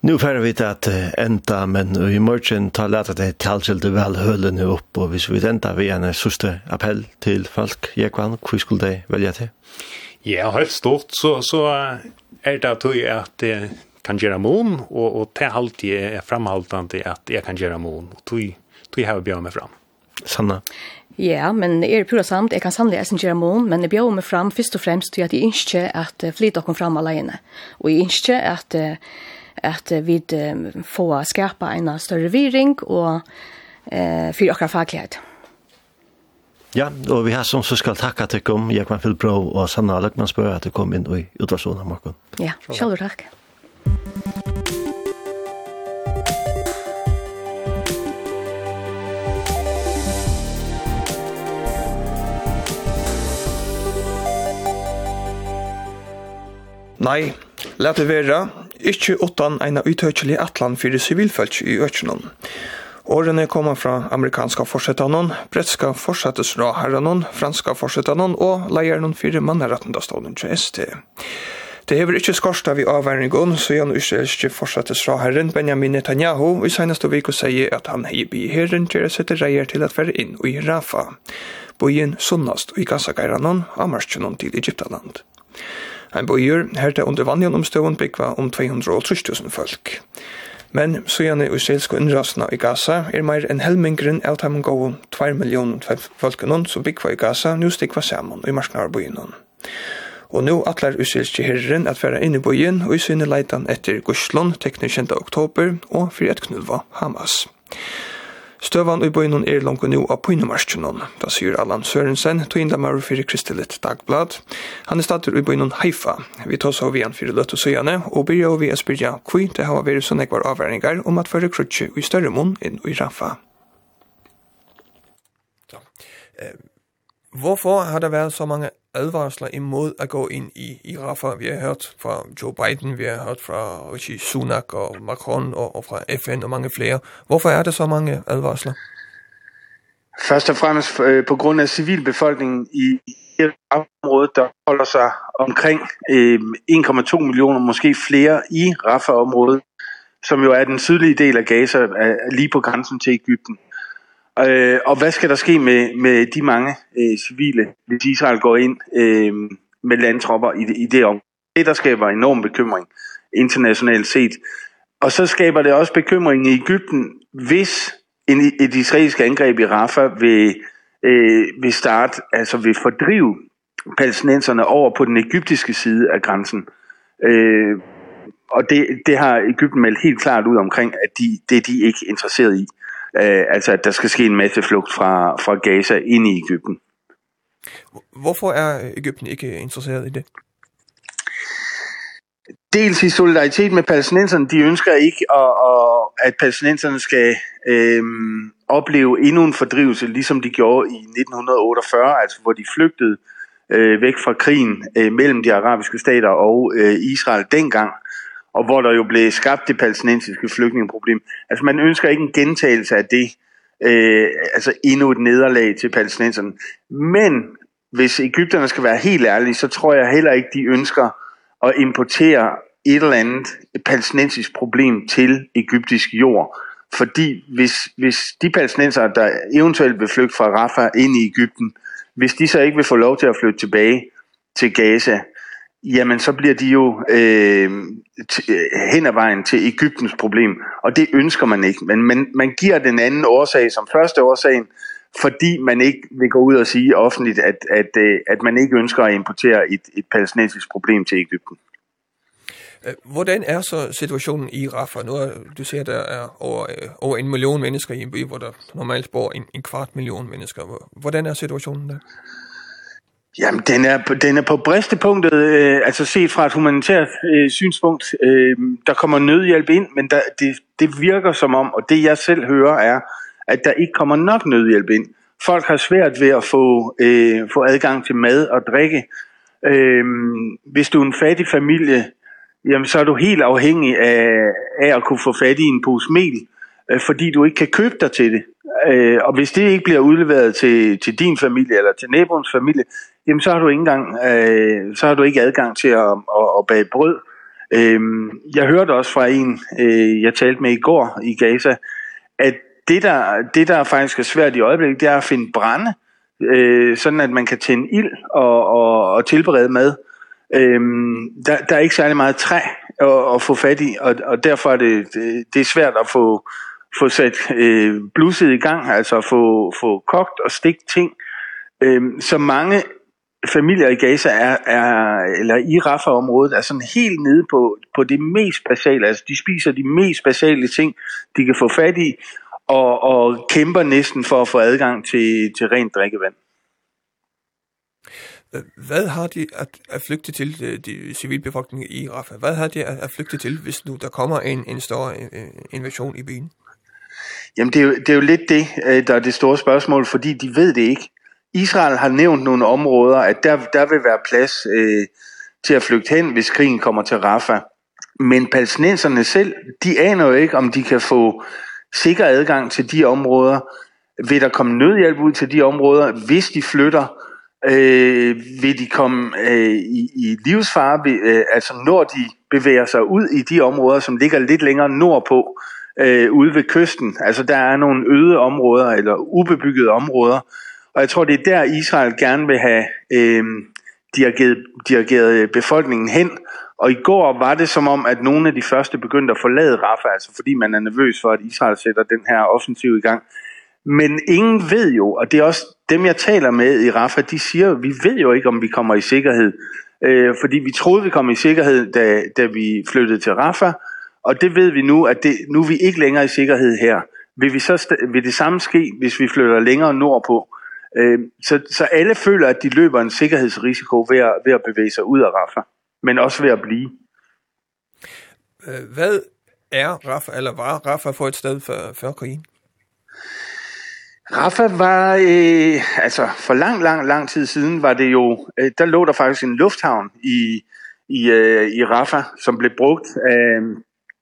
Nu får vi til at enda, men i morgen tar lett at det talselte vel hølene opp, og hvis vi enda vi en sørste appell til folk, Jekvann, hva skulle de velge til? Ja, helt stort, så, så er det at at jeg kan gjøre mån, og, og til halvt jeg er framhaltende at jeg kan gjøre mån, og tog, tog har bjør meg fram. Sanna? Ja, men er pura samt, jeg kan sannlig eisen gjøre mån, men jeg bjør meg fram først og fremst til at jeg ikke at flyt dere fram alene, og jeg ikke at, at vi får skapa en større viring og eh, for akkurat faglighet. Ja, og vi har som så skal takka til kom, Jekman Filbro og Sanna Løkmansbø, at du kom inn i utvarsjonen av. Ja, selv takk. Nei, let det være, ikke utan en utøkjelig atlan fyrir sivilfølg i økjennom. Årene kommer fra amerikanska forsettanon, bretska forsettesraherranon, franska forsettanon og leiernon fire mannerettendastånden til ST. Det hever ikkje skorsta vi avverningon, så gjennom israelske forsettesraherren Benjamin Netanyahu i senaste vik og seie at han hei bi herren til å sette reier til at være inn i Rafa, bojen sunnast og i Gassagairanon, amarskjenon til Egyptaland. Ein bojur, her det under vanjan omstøvun byggva om 230.000 folk. Men så gjerne i israelske innrastene i Gaza er meir enn helmingren av dem gåu 2 millioner folkene som byggva i Gaza nu stikva saman i marsnarbyen. Og nu atlar israelske herren at være inn i byen og i sinne leitan etter Guslon teknikjenta oktober og fyrir et knulva Hamas. Støvan i bøynun er langt nu av Pynumarskjønnen, da sier Allan Sørensen, tog innlemmer fyrir Kristelit Dagblad. Han er stater i bøynun Haifa. Vi tar så vi an fyrir løtt og søgjane, og byrja og vi er spyrja kui det har vært sånn kvar avværingar om at fyrir krutsi i større mun inn i Rafa. Ja. Eh, Hvorfor har der været så mange advarsler imod at gå ind i, i Rafa? Vi har hørt fra Joe Biden, vi har hørt fra Rishi Sunak og Macron og, og fra FN og mange flere. Hvorfor er der så mange advarsler? Først og fremmest øh, på grund af civilbefolkningen i området, der holder sig omkring øh, 1,2 millioner, måske flere i Rafah-området, som jo er den sydlige del af Gaza, er lige på grænsen til Ægypten. Øh, og hvad skal der ske med, med de mange øh, civile, hvis Israel går ind øh, med landtropper i, i det område? Det, der skaber enorm bekymring internationalt set. Og så skaber det også bekymring i Egypten, hvis en, et israelsk angreb i Rafah vil, øh, vil starte, altså vil fordrive palæstinenserne over på den egyptiske side af grænsen. Øh, og det, det har Egypten meldt helt klart ud omkring, at de, det er de ikke interesseret i eh altså at der skal ske en masse flugt fra, fra Gaza ind i Egypten. Hvorfor er Egypten ikke interesseret i det? Dels i solidaritet med palæstinenserne. De ønsker ikke, at, at palæstinenserne skal øh, opleve endnu en fordrivelse, ligesom de gjorde i 1948, altså hvor de flygtede øh, væk fra krigen øh, mellem de arabiske stater og øh, Israel dengang og hvor der jo blev skabt det palæstinensiske flygtningeproblem. Altså man ønsker ikke en gentagelse af det, øh, altså endnu et nederlag til palæstinenserne. Men hvis Ægypterne skal være helt ærlige, så tror jeg heller ikke, de ønsker at importere et eller andet palæstinensisk problem til egyptisk jord. Fordi hvis, hvis de palæstinenser, der eventuelt vil flygte fra Rafah ind i Ægypten, hvis de så ikke vil få lov til at flytte tilbage til Gaza, jamen så bliver de jo øh, hen ad vejen til Ægyptens problem, og det ønsker man ikke. Men man, man giver den anden årsag som første årsagen, fordi man ikke vil gå ud og sige offentligt, at, at, at man ikke ønsker at importere et, et palæstinensisk problem til Ægypten. Hvordan er så situationen i Rafah? Nu er, du ser, der er over, over en million mennesker i en by, hvor der normalt bor en, en kvart million mennesker. Hvordan er situationen der? Jamen, den er, den er på bristepunktet, øh, altså set fra et humanitært øh, synspunkt. Øh, der kommer nødhjælp ind, men der, det, det virker som om, og det jeg selv hører er, at der ikke kommer nok nødhjælp ind. Folk har svært ved at få, øh, få adgang til mad og drikke. Øh, hvis du er en fattig familie, jamen, så er du helt afhængig af, af at kunne få fat i en pose mel. Øh, øh, fordi du ikke kan købe dig til det. Øh, og hvis det ikke bliver udleveret til, til din familie eller til naboens familie, jamen så har du ikke engang, øh, så har du ikke adgang til at, at, at bage brød. Øh, jeg hørte også fra en, øh, jeg talte med i går i Gaza, at det der, det der faktisk er svært i øjeblikket, det er at finde brænde, øh, sådan at man kan tænde ild og, og, og tilberede mad. Ehm der, der er ikke særlig meget træ at, at få fat i, og, og derfor er det, det, det er svært at få, få sat øh, blusset i gang, altså få, få kogt og stegt ting, øh, så mange familier i Gaza er, er eller i Rafah området er sådan helt nede på på det mest basale. Altså de spiser de mest basale ting de kan få fat i og og kæmper næsten for at få adgang til til rent drikkevand. Hvad har de at, at flygte til de civilbefolkningen i Rafah? Hvad har de at, at flygte til hvis nu der kommer en en stor invasion i byen? Jamen det er jo, det er jo lidt det, der er det store spørgsmål, fordi de ved det ikke. Israel har nævnt nogle områder, at der, der vil være plads øh, til at flygte hen, hvis krigen kommer til Rafah. Men palæstinenserne selv, de aner jo ikke, om de kan få sikker adgang til de områder. Vil der komme nødhjælp ud til de områder, hvis de flytter? Øh, vil de komme øh, i, i livsfare, øh, altså når de bevæger sig ud i de områder, som ligger lidt længere nordpå? øh, ude ved kysten. Altså der er nogle øde områder eller ubebyggede områder. Og jeg tror det er der Israel gerne vil have øh, dirigeret, dirigeret befolkningen hen. Og i går var det som om, at nogle af de første begyndte at forlade Rafah, altså fordi man er nervøs for, at Israel sætter den her offensiv i gang. Men ingen ved jo, og det er også dem, jeg taler med i Rafah, de siger, vi ved jo ikke, om vi kommer i sikkerhed. Øh, fordi vi troede, vi kom i sikkerhed, da, da vi flyttede til Rafah, Og det ved vi nu, at det, nu er vi ikke længere i sikkerhed her. Vil, vi så, vil det samme ske, hvis vi flytter længere nordpå? Øh, så, så alle føler, at de løber en sikkerhedsrisiko ved at, ved at bevæge sig ud af Rafa, men også ved at blive. Hvad er Rafa, eller var Rafa for et sted før, før krigen? Rafa var, øh, altså for lang, lang, lang tid siden var det jo, øh, der lå der faktisk en lufthavn i, i, øh, i Rafa, som blev brugt af,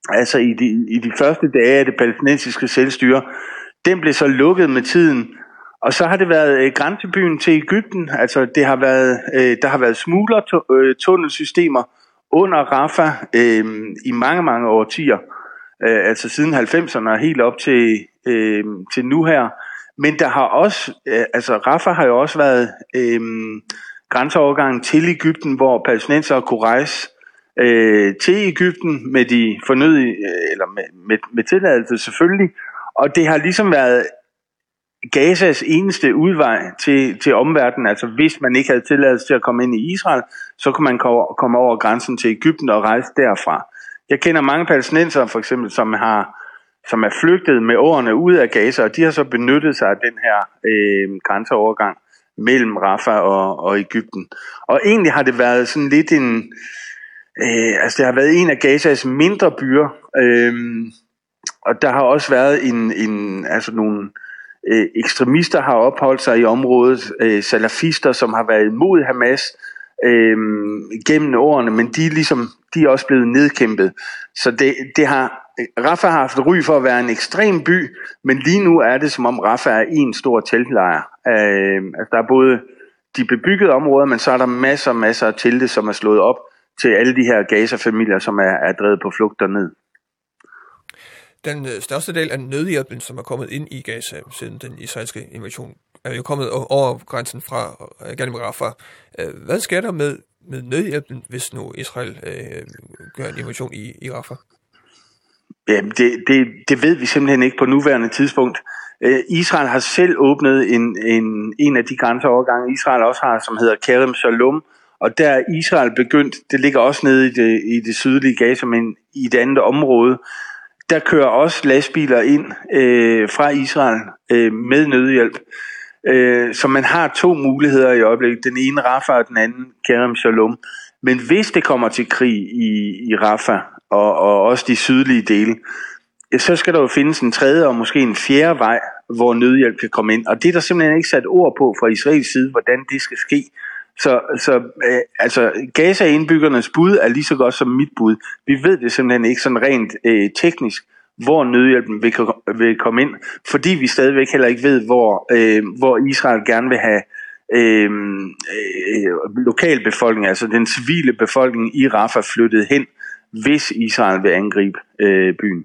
altså i de, i de første dage af det palæstinensiske selvstyre, den blev så lukket med tiden. Og så har det været øh, grænsebyen til Egypten, altså det har været, øh, der har været smuglertunnelsystemer under Rafa øh, i mange, mange årtier. Øh, altså siden 90'erne og helt op til, øh, til nu her. Men der har også, øh, altså Rafa har jo også været øh, grænseovergangen til Egypten, hvor palæstinenser kunne rejse øh, til Egypten med de fornødige, eller med, med, med tilladelse selvfølgelig, og det har ligesom været Gazas eneste udvej til, til omverdenen, altså hvis man ikke havde tilladelse til at komme ind i Israel, så kunne man komme over grænsen til Egypten og rejse derfra. Jeg kender mange palæstinensere for eksempel, som har som er flygtet med årene ud af Gaza, og de har så benyttet sig af den her øh, grænseovergang mellem Rafah og, og Egypten. Og egentlig har det været sådan lidt en, Øh, altså det har været en af Gazas mindre byer. Ehm og der har også været en en altså nogle øh, ekstremister har opholdt sig i området, øh, salafister som har været imod Hamas ehm gennem årene, men de er ligesom de er også blevet nedkæmpet. Så det det har Rafa har haft ry for at være en ekstrem by, men lige nu er det som om Rafa er en stor teltlejr. Ehm altså der er både de bebyggede områder, men så er der masser og masser af telte som er slået op til alle de her Gaza-familier, som er, er drevet på flugt derned. Den største del af nødhjælpen, som er kommet ind i Gaza siden den israelske invasion, er jo kommet over grænsen fra Gaza fra. Hvad sker der med, med nødhjælpen, hvis nu Israel øh, gør en invasion i, i Rafah? Jamen, det, det, det ved vi simpelthen ikke på nuværende tidspunkt. Israel har selv åbnet en, en, en af de grænseovergange, Israel også har, som hedder Kerem Shalom, Og der er Israel begyndt, det ligger også nede i det, i det sydlige Gaza, men i det andet område, der kører også lastbiler ind øh, fra Israel øh, med nødhjælp. Øh, så man har to muligheder i øjeblikket. Den ene Rafa og den anden Kerem Shalom. Men hvis det kommer til krig i, i Rafa og, og også de sydlige dele, så skal der jo findes en tredje og måske en fjerde vej, hvor nødhjælp kan komme ind. Og det er der simpelthen ikke sat ord på fra Israels side, hvordan det skal ske. Så, så øh, altså, Gaza-indbyggernes bud er lige så godt som mit bud. Vi ved det simpelthen ikke sådan rent øh, teknisk, hvor nødhjælpen vil, vil komme ind, fordi vi stadigvæk heller ikke ved, hvor, øh, hvor Israel gerne vil have øh, øh, lokalbefolkningen, altså den civile befolkning i Rafah flyttet hen, hvis Israel vil angribe øh, byen.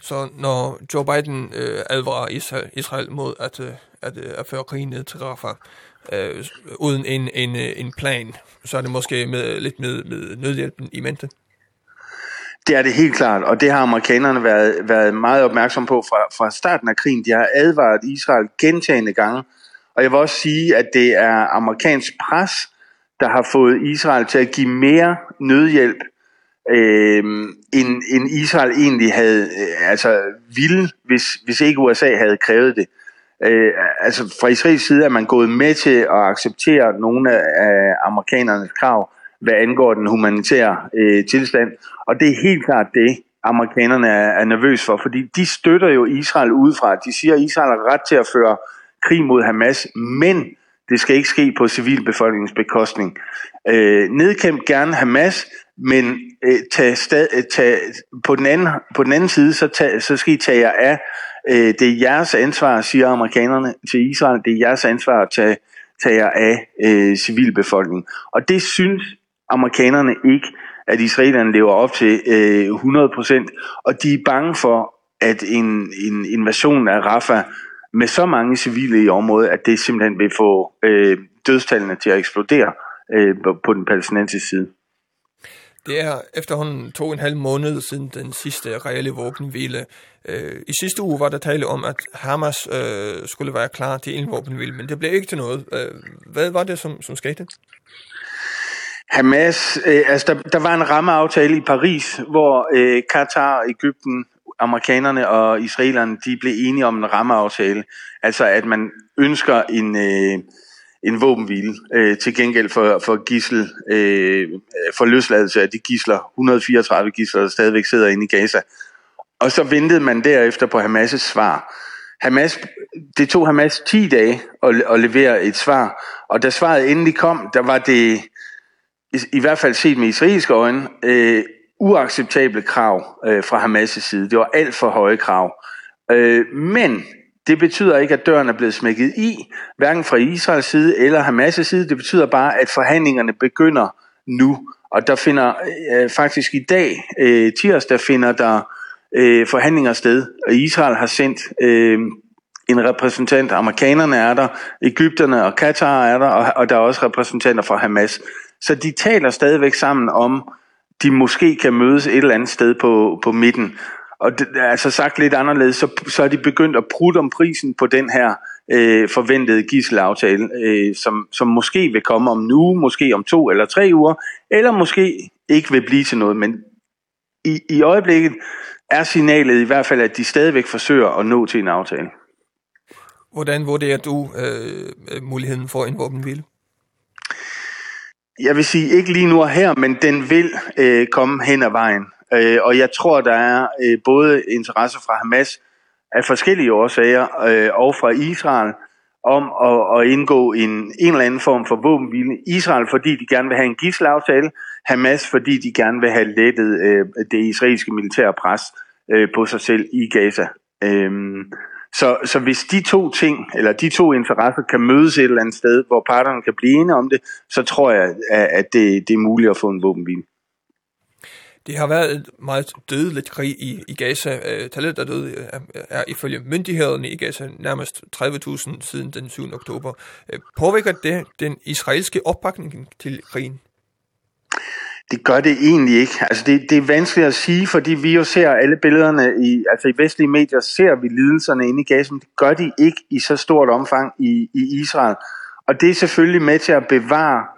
Så når Joe Biden øh, advarer Israel, Israel mod at, at, at, at føre krigen ned til Rafah, øh, uden en, en, en plan, så er det måske med, lidt med, med nødhjælpen i mente. Det er det helt klart, og det har amerikanerne været, været meget opmærksom på fra, fra starten af krigen. De har advaret Israel gentagende gange, og jeg vil også sige, at det er amerikansk pres, der har fået Israel til at give mere nødhjælp, øh, end, end Israel egentlig havde, øh, altså ville, hvis, hvis ikke USA havde krævet det. Øh, Eh altså fra Israels side er man gået med til at acceptere nogle af amerikanernes krav, hvad angår den humanitære øh, tilstand. Og det er helt klart det, amerikanerne er, er nervøs for, fordi de støtter jo Israel udefra. De siger, at Israel har ret til at føre krig mod Hamas, men det skal ikke ske på civilbefolkningens bekostning. Øh, nedkæmp gerne Hamas, men øh, tag stad, tag, på, den anden, på den anden side, så, tag, så skal I tage jer af øh, det er jeres ansvar, siger amerikanerne til Israel, det er jeres ansvar at tage, tage jer af øh, civilbefolkningen. Og det synes amerikanerne ikke, at israelerne lever op til øh, 100%, og de er bange for, at en, en invasion af Rafah med så mange civile i området, at det simpelthen vil få øh, dødstallene til at eksplodere øh, på den palæstinensiske side. Det er efterhånden to og en halv måned siden den sidste reelle våbenhvile. Øh, I sidste uge var der tale om, at Hamas øh, skulle være klar til en våbenhvile, men det blev ikke til noget. Øh, hvad var det, som, som skete? Hamas, øh, altså der, der var en rammeaftale i Paris, hvor øh, Katar, Ægypten, amerikanerne og israelerne, de blev enige om en rammeaftale. Altså at man ønsker en... Øh, en våbenhvile øh, til gengæld for, for gissel, øh, for løsladelse af de gisler, 134 gisler, der stadigvæk sidder inde i Gaza. Og så ventede man derefter på Hamas' svar. Hamas, det tog Hamas 10 dage at, at levere et svar, og da svaret endelig kom, der var det, i, i hvert fald set med israelske øjne, øh, uacceptable krav øh, fra Hamas' side. Det var alt for høje krav. Øh, men Det betyder ikke, at døren er blevet smækket i, hverken fra Israels side eller Hamas' side. Det betyder bare, at forhandlingerne begynder nu. Og der finder øh, faktisk i dag, øh, tirsdag, finder der øh, forhandlinger sted. Og Israel har sendt øh, en repræsentant. Amerikanerne er der, Ægypterne og Katar er der, og, og der er også repræsentanter fra Hamas. Så de taler stadigvæk sammen om, de måske kan mødes et eller andet sted på, på midten og det, altså sagt lidt anderledes, så, så er de begyndt at prutte om prisen på den her øh, forventede gisselaftale, øh, som, som måske vil komme om nu, måske om to eller tre uger, eller måske ikke vil blive til noget. Men i, i øjeblikket er signalet i hvert fald, at de stadigvæk forsøger at nå til en aftale. Hvordan vurderer du øh, muligheden for en våbenhvile? Jeg vil sige ikke lige nu og her, men den vil øh, komme hen ad vejen. Øh, og jeg tror, der er øh, både interesse fra Hamas af forskellige årsager øh, og fra Israel om at, at indgå en, en eller anden form for våbenhvile. Israel, fordi de gerne vil have en gisselaftale. Hamas, fordi de gerne vil have lettet øh, det israelske militære pres øh, på sig selv i Gaza. Øhm, så, så hvis de to ting, eller de to interesser, kan mødes et eller andet sted, hvor parterne kan blive enige om det, så tror jeg, at det, det er muligt at få en våbenhvile. Det har været et meget dødeligt krig i, i Gaza. Øh, tallet, der døde, er, er ifølge myndighederne i Gaza nærmest 30.000 siden den 7. oktober. Øh, påvirker det den israelske opbakning til krigen? Det gør det egentlig ikke. Altså det det er vanskeligt at sige, fordi vi jo ser alle billederne i altså i vestlige medier ser vi lidelserne inde i Gaza, men det gør de ikke i så stort omfang i i Israel. Og det er selvfølgelig med til at bevare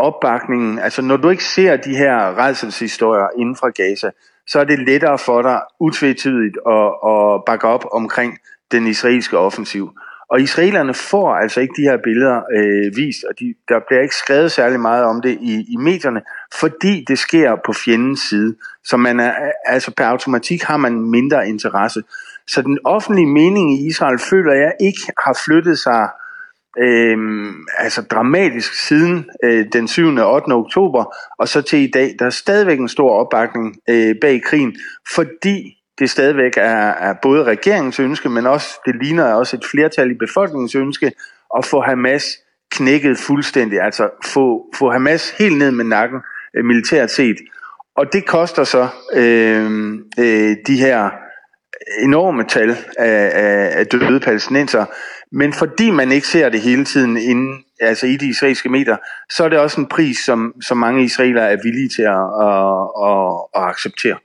opbakningen, altså når du ikke ser de her redselshistorier inden fra Gaza, så er det lettere for dig utvetydigt at, at bakke op omkring den israelske offensiv. Og israelerne får altså ikke de her billeder øh, vist, og de, der bliver ikke skrevet særlig meget om det i, i medierne, fordi det sker på fjendens side. Så man er, altså per automatik har man mindre interesse. Så den offentlige mening i Israel føler jeg ikke har flyttet sig øh, Ehm altså dramatisk siden øh, den 7. og 8. oktober og så til i dag, der er stadigvæk en stor opbakning øh, bag krigen, fordi det stadigvæk er, er både regeringens ønske, men også det ligner også et flertal i befolkningens ønske at få Hamas knækket fuldstændig, altså få, få Hamas helt ned med nakken øh, militært set. Og det koster så øh, øh, de her enorme tal af, af, af døde palæstinenser. Men fordi man ikke ser det hele tiden inden, altså i de israelske medier, så er det også en pris, som, som mange israelere er villige til at, at, at, at acceptere.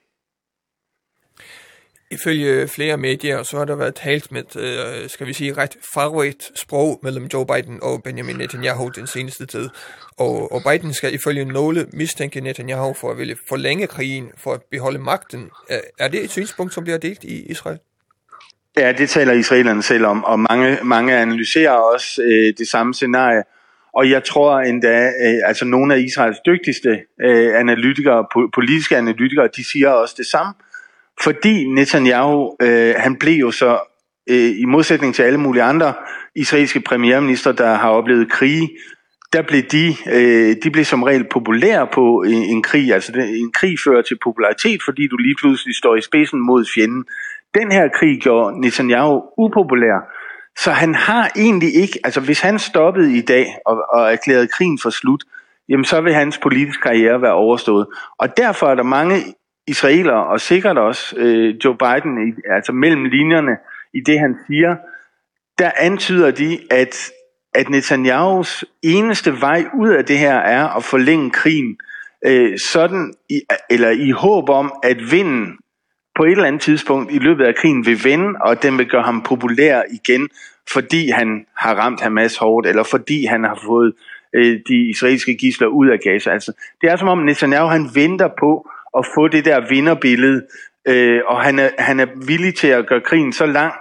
Ifølge flere medier, så har der været talt med, skal vi sige, ret farvet sprog mellem Joe Biden og Benjamin Netanyahu den seneste tid. Og, og Biden skal ifølge nogle mistænke Netanyahu for at ville forlænge krigen, for at beholde magten. Er, er det et synspunkt, som bliver delt i Israel? Ja, det taler israelerne selv om, og mange, mange analyserer også øh, det samme scenarie. Og jeg tror endda, øh, altså nogle af Israels dygtigste øh, analytikere, po politiske analytikere, de siger også det samme. Fordi Netanyahu, øh, han blev jo så, øh, i modsætning til alle mulige andre israelske premierminister, der har oplevet krige, der blev de øh, de blev som regel populære på en, en krig altså en krig fører til popularitet fordi du lige pludselig står i spidsen mod fjenden den her krig gjorde Netanyahu upopulær. Så han har egentlig ikke, altså hvis han stoppede i dag og, og erklærede krigen for slut, jamen så vil hans politiske karriere være overstået. Og derfor er der mange israelere, og sikkert også øh, Joe Biden, altså mellem linjerne i det han siger, der antyder de, at, at Netanyahus eneste vej ud af det her er at forlænge krigen, øh, sådan i, eller i håb om, at vinden på et eller andet tidspunkt i løbet af krigen vil vende, og den vil gøre ham populær igen, fordi han har ramt Hamas hårdt, eller fordi han har fået øh, de israelske gisler ud af Gaza. Altså, det er som om Netanyahu han venter på at få det der vinderbillede, øh, og han er, han er villig til at gøre krigen så lang,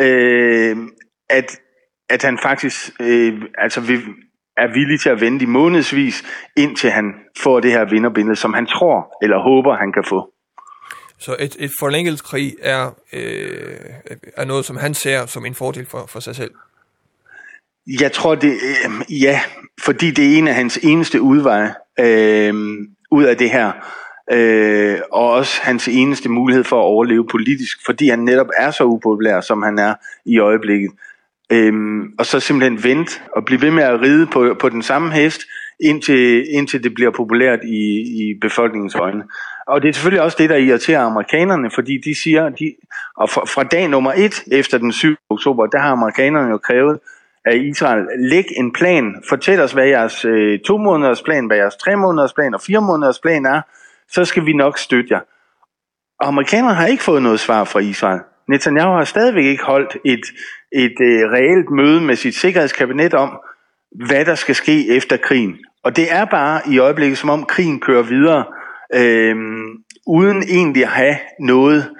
øh, at, at han faktisk øh, altså vil, er villig til at vente i månedsvis, indtil han får det her vinderbillede, som han tror eller håber, han kan få. Så et, et forlænget krig er, øh, er noget, som han ser som en fordel for, for sig selv. Jeg tror det, øh, ja, fordi det er en af hans eneste udveje øh, ud af det her. Øh, og også hans eneste mulighed for at overleve politisk, fordi han netop er så upopulær, som han er i øjeblikket. Ehm og så simpelthen vente og blive ved med at ride på, på den samme hest, indtil, indtil det bliver populært i, i befolkningens øjne og det er selvfølgelig også det, der irriterer amerikanerne, fordi de siger, de, og fra, fra dag nummer et efter den 7. oktober, der har amerikanerne jo krævet, af Israel, læg en plan, fortæl os, hvad jeres øh, to måneders plan, hvad jeres tre måneders plan og fire måneders plan er, så skal vi nok støtte jer. Og amerikanerne har ikke fået noget svar fra Israel. Netanyahu har stadigvæk ikke holdt et, et øh, reelt møde med sit sikkerhedskabinet om, hvad der skal ske efter krigen. Og det er bare i øjeblikket, som om krigen kører videre, øh, uden egentlig at have noget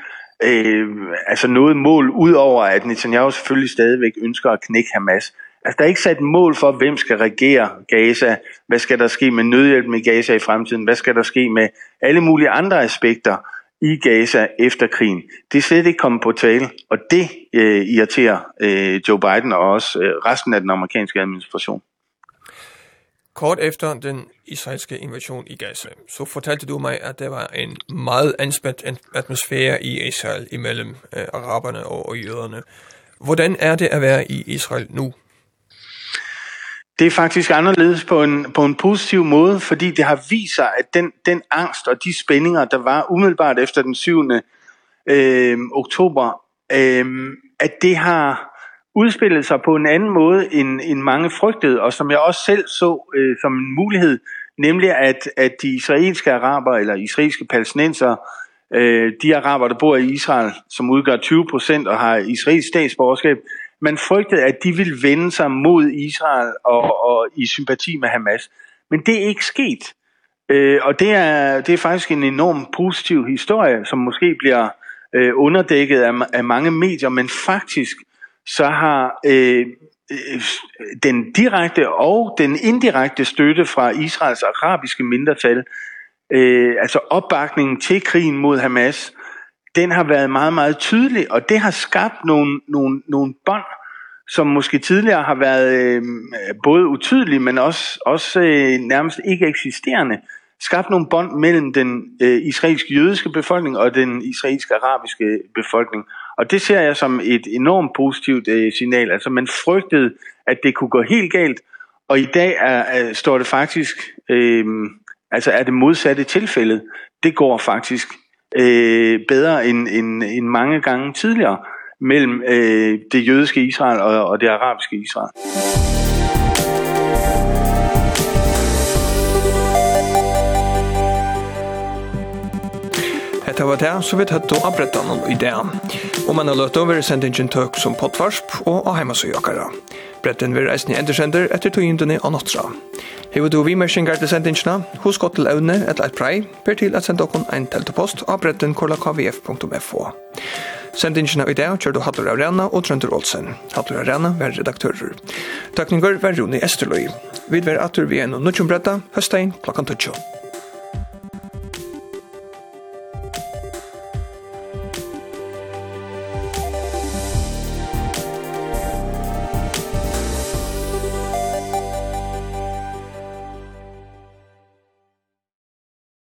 øh, altså noget mål udover at Netanyahu selvfølgelig stadigvæk ønsker at knække Hamas. Altså der er ikke sat mål for hvem skal regere Gaza, hvad skal der ske med nødhjælp i Gaza i fremtiden, hvad skal der ske med alle mulige andre aspekter i Gaza efter krigen. Det er slet ikke kommet på tale, og det øh, irriterer øh, Joe Biden og også øh, resten af den amerikanske administration. Kort efter den israelske invasion i Gaza, så fortalte du mig, at der var en meget anspændt atmosfære i Israel imellem øh, araberne og, og jøderne. Hvordan er det at være i Israel nu? Det er faktisk anderledes på en, på en positiv måde, fordi det har vist sig, at den, den angst og de spændinger, der var umiddelbart efter den 7. Øh, oktober, øh, at det har udspillede sig på en anden måde end, end mange frygtede, og som jeg også selv så øh, som en mulighed, nemlig at, at de israelske araber eller israelske palæstinenser, øh, de araber, der bor i Israel, som udgør 20% og har israelsk statsborgerskab, man frygtede, at de ville vende sig mod Israel og, og i sympati med Hamas. Men det er ikke sket. Øh, og det er, det er faktisk en enorm positiv historie, som måske bliver øh, underdækket af, af mange medier, men faktisk så har øh, den direkte og den indirekte støtte fra Israels arabiske mindretal, øh, altså opbakningen til krigen mod Hamas, den har været meget, meget tydelig, og det har skabt nogle, nogle, nogle bånd, som måske tidligere har været øh, både utydelige, men også, også øh, nærmest ikke eksisterende, skabt nogle bånd mellem den øh, israelske jødiske befolkning og den israelske arabiske befolkning. Og det ser jeg som et enormt positivt øh, signal. Altså man frygtede, at det kunne gå helt galt, og i dag er, er står det faktisk, øh, altså er det modsatte tilfældet. Det går faktisk øh, bedre end, end, end mange gange tidligere mellem øh, det jødiske Israel og, og det arabiske Israel. hetta var det, så vi tatt og abretta noen i det. Og man har løtt over sendingen tøk som potvarsp og av heimasøyakara. Bretten vil reisne i endersender etter togjentene av nattra. Hever du vimersinger til sendingene, hos godt til evne et leit prei, per til at senda okon ein teltepost av bretten korlakvf.fo. Sendingene i dag kjør du Hattur Arena og Trønder Olsen. Hattur Arena var redaktører. Takninger var Rune Esterløy. Vi var atur vi en og nødvendig høstein klokkan 12.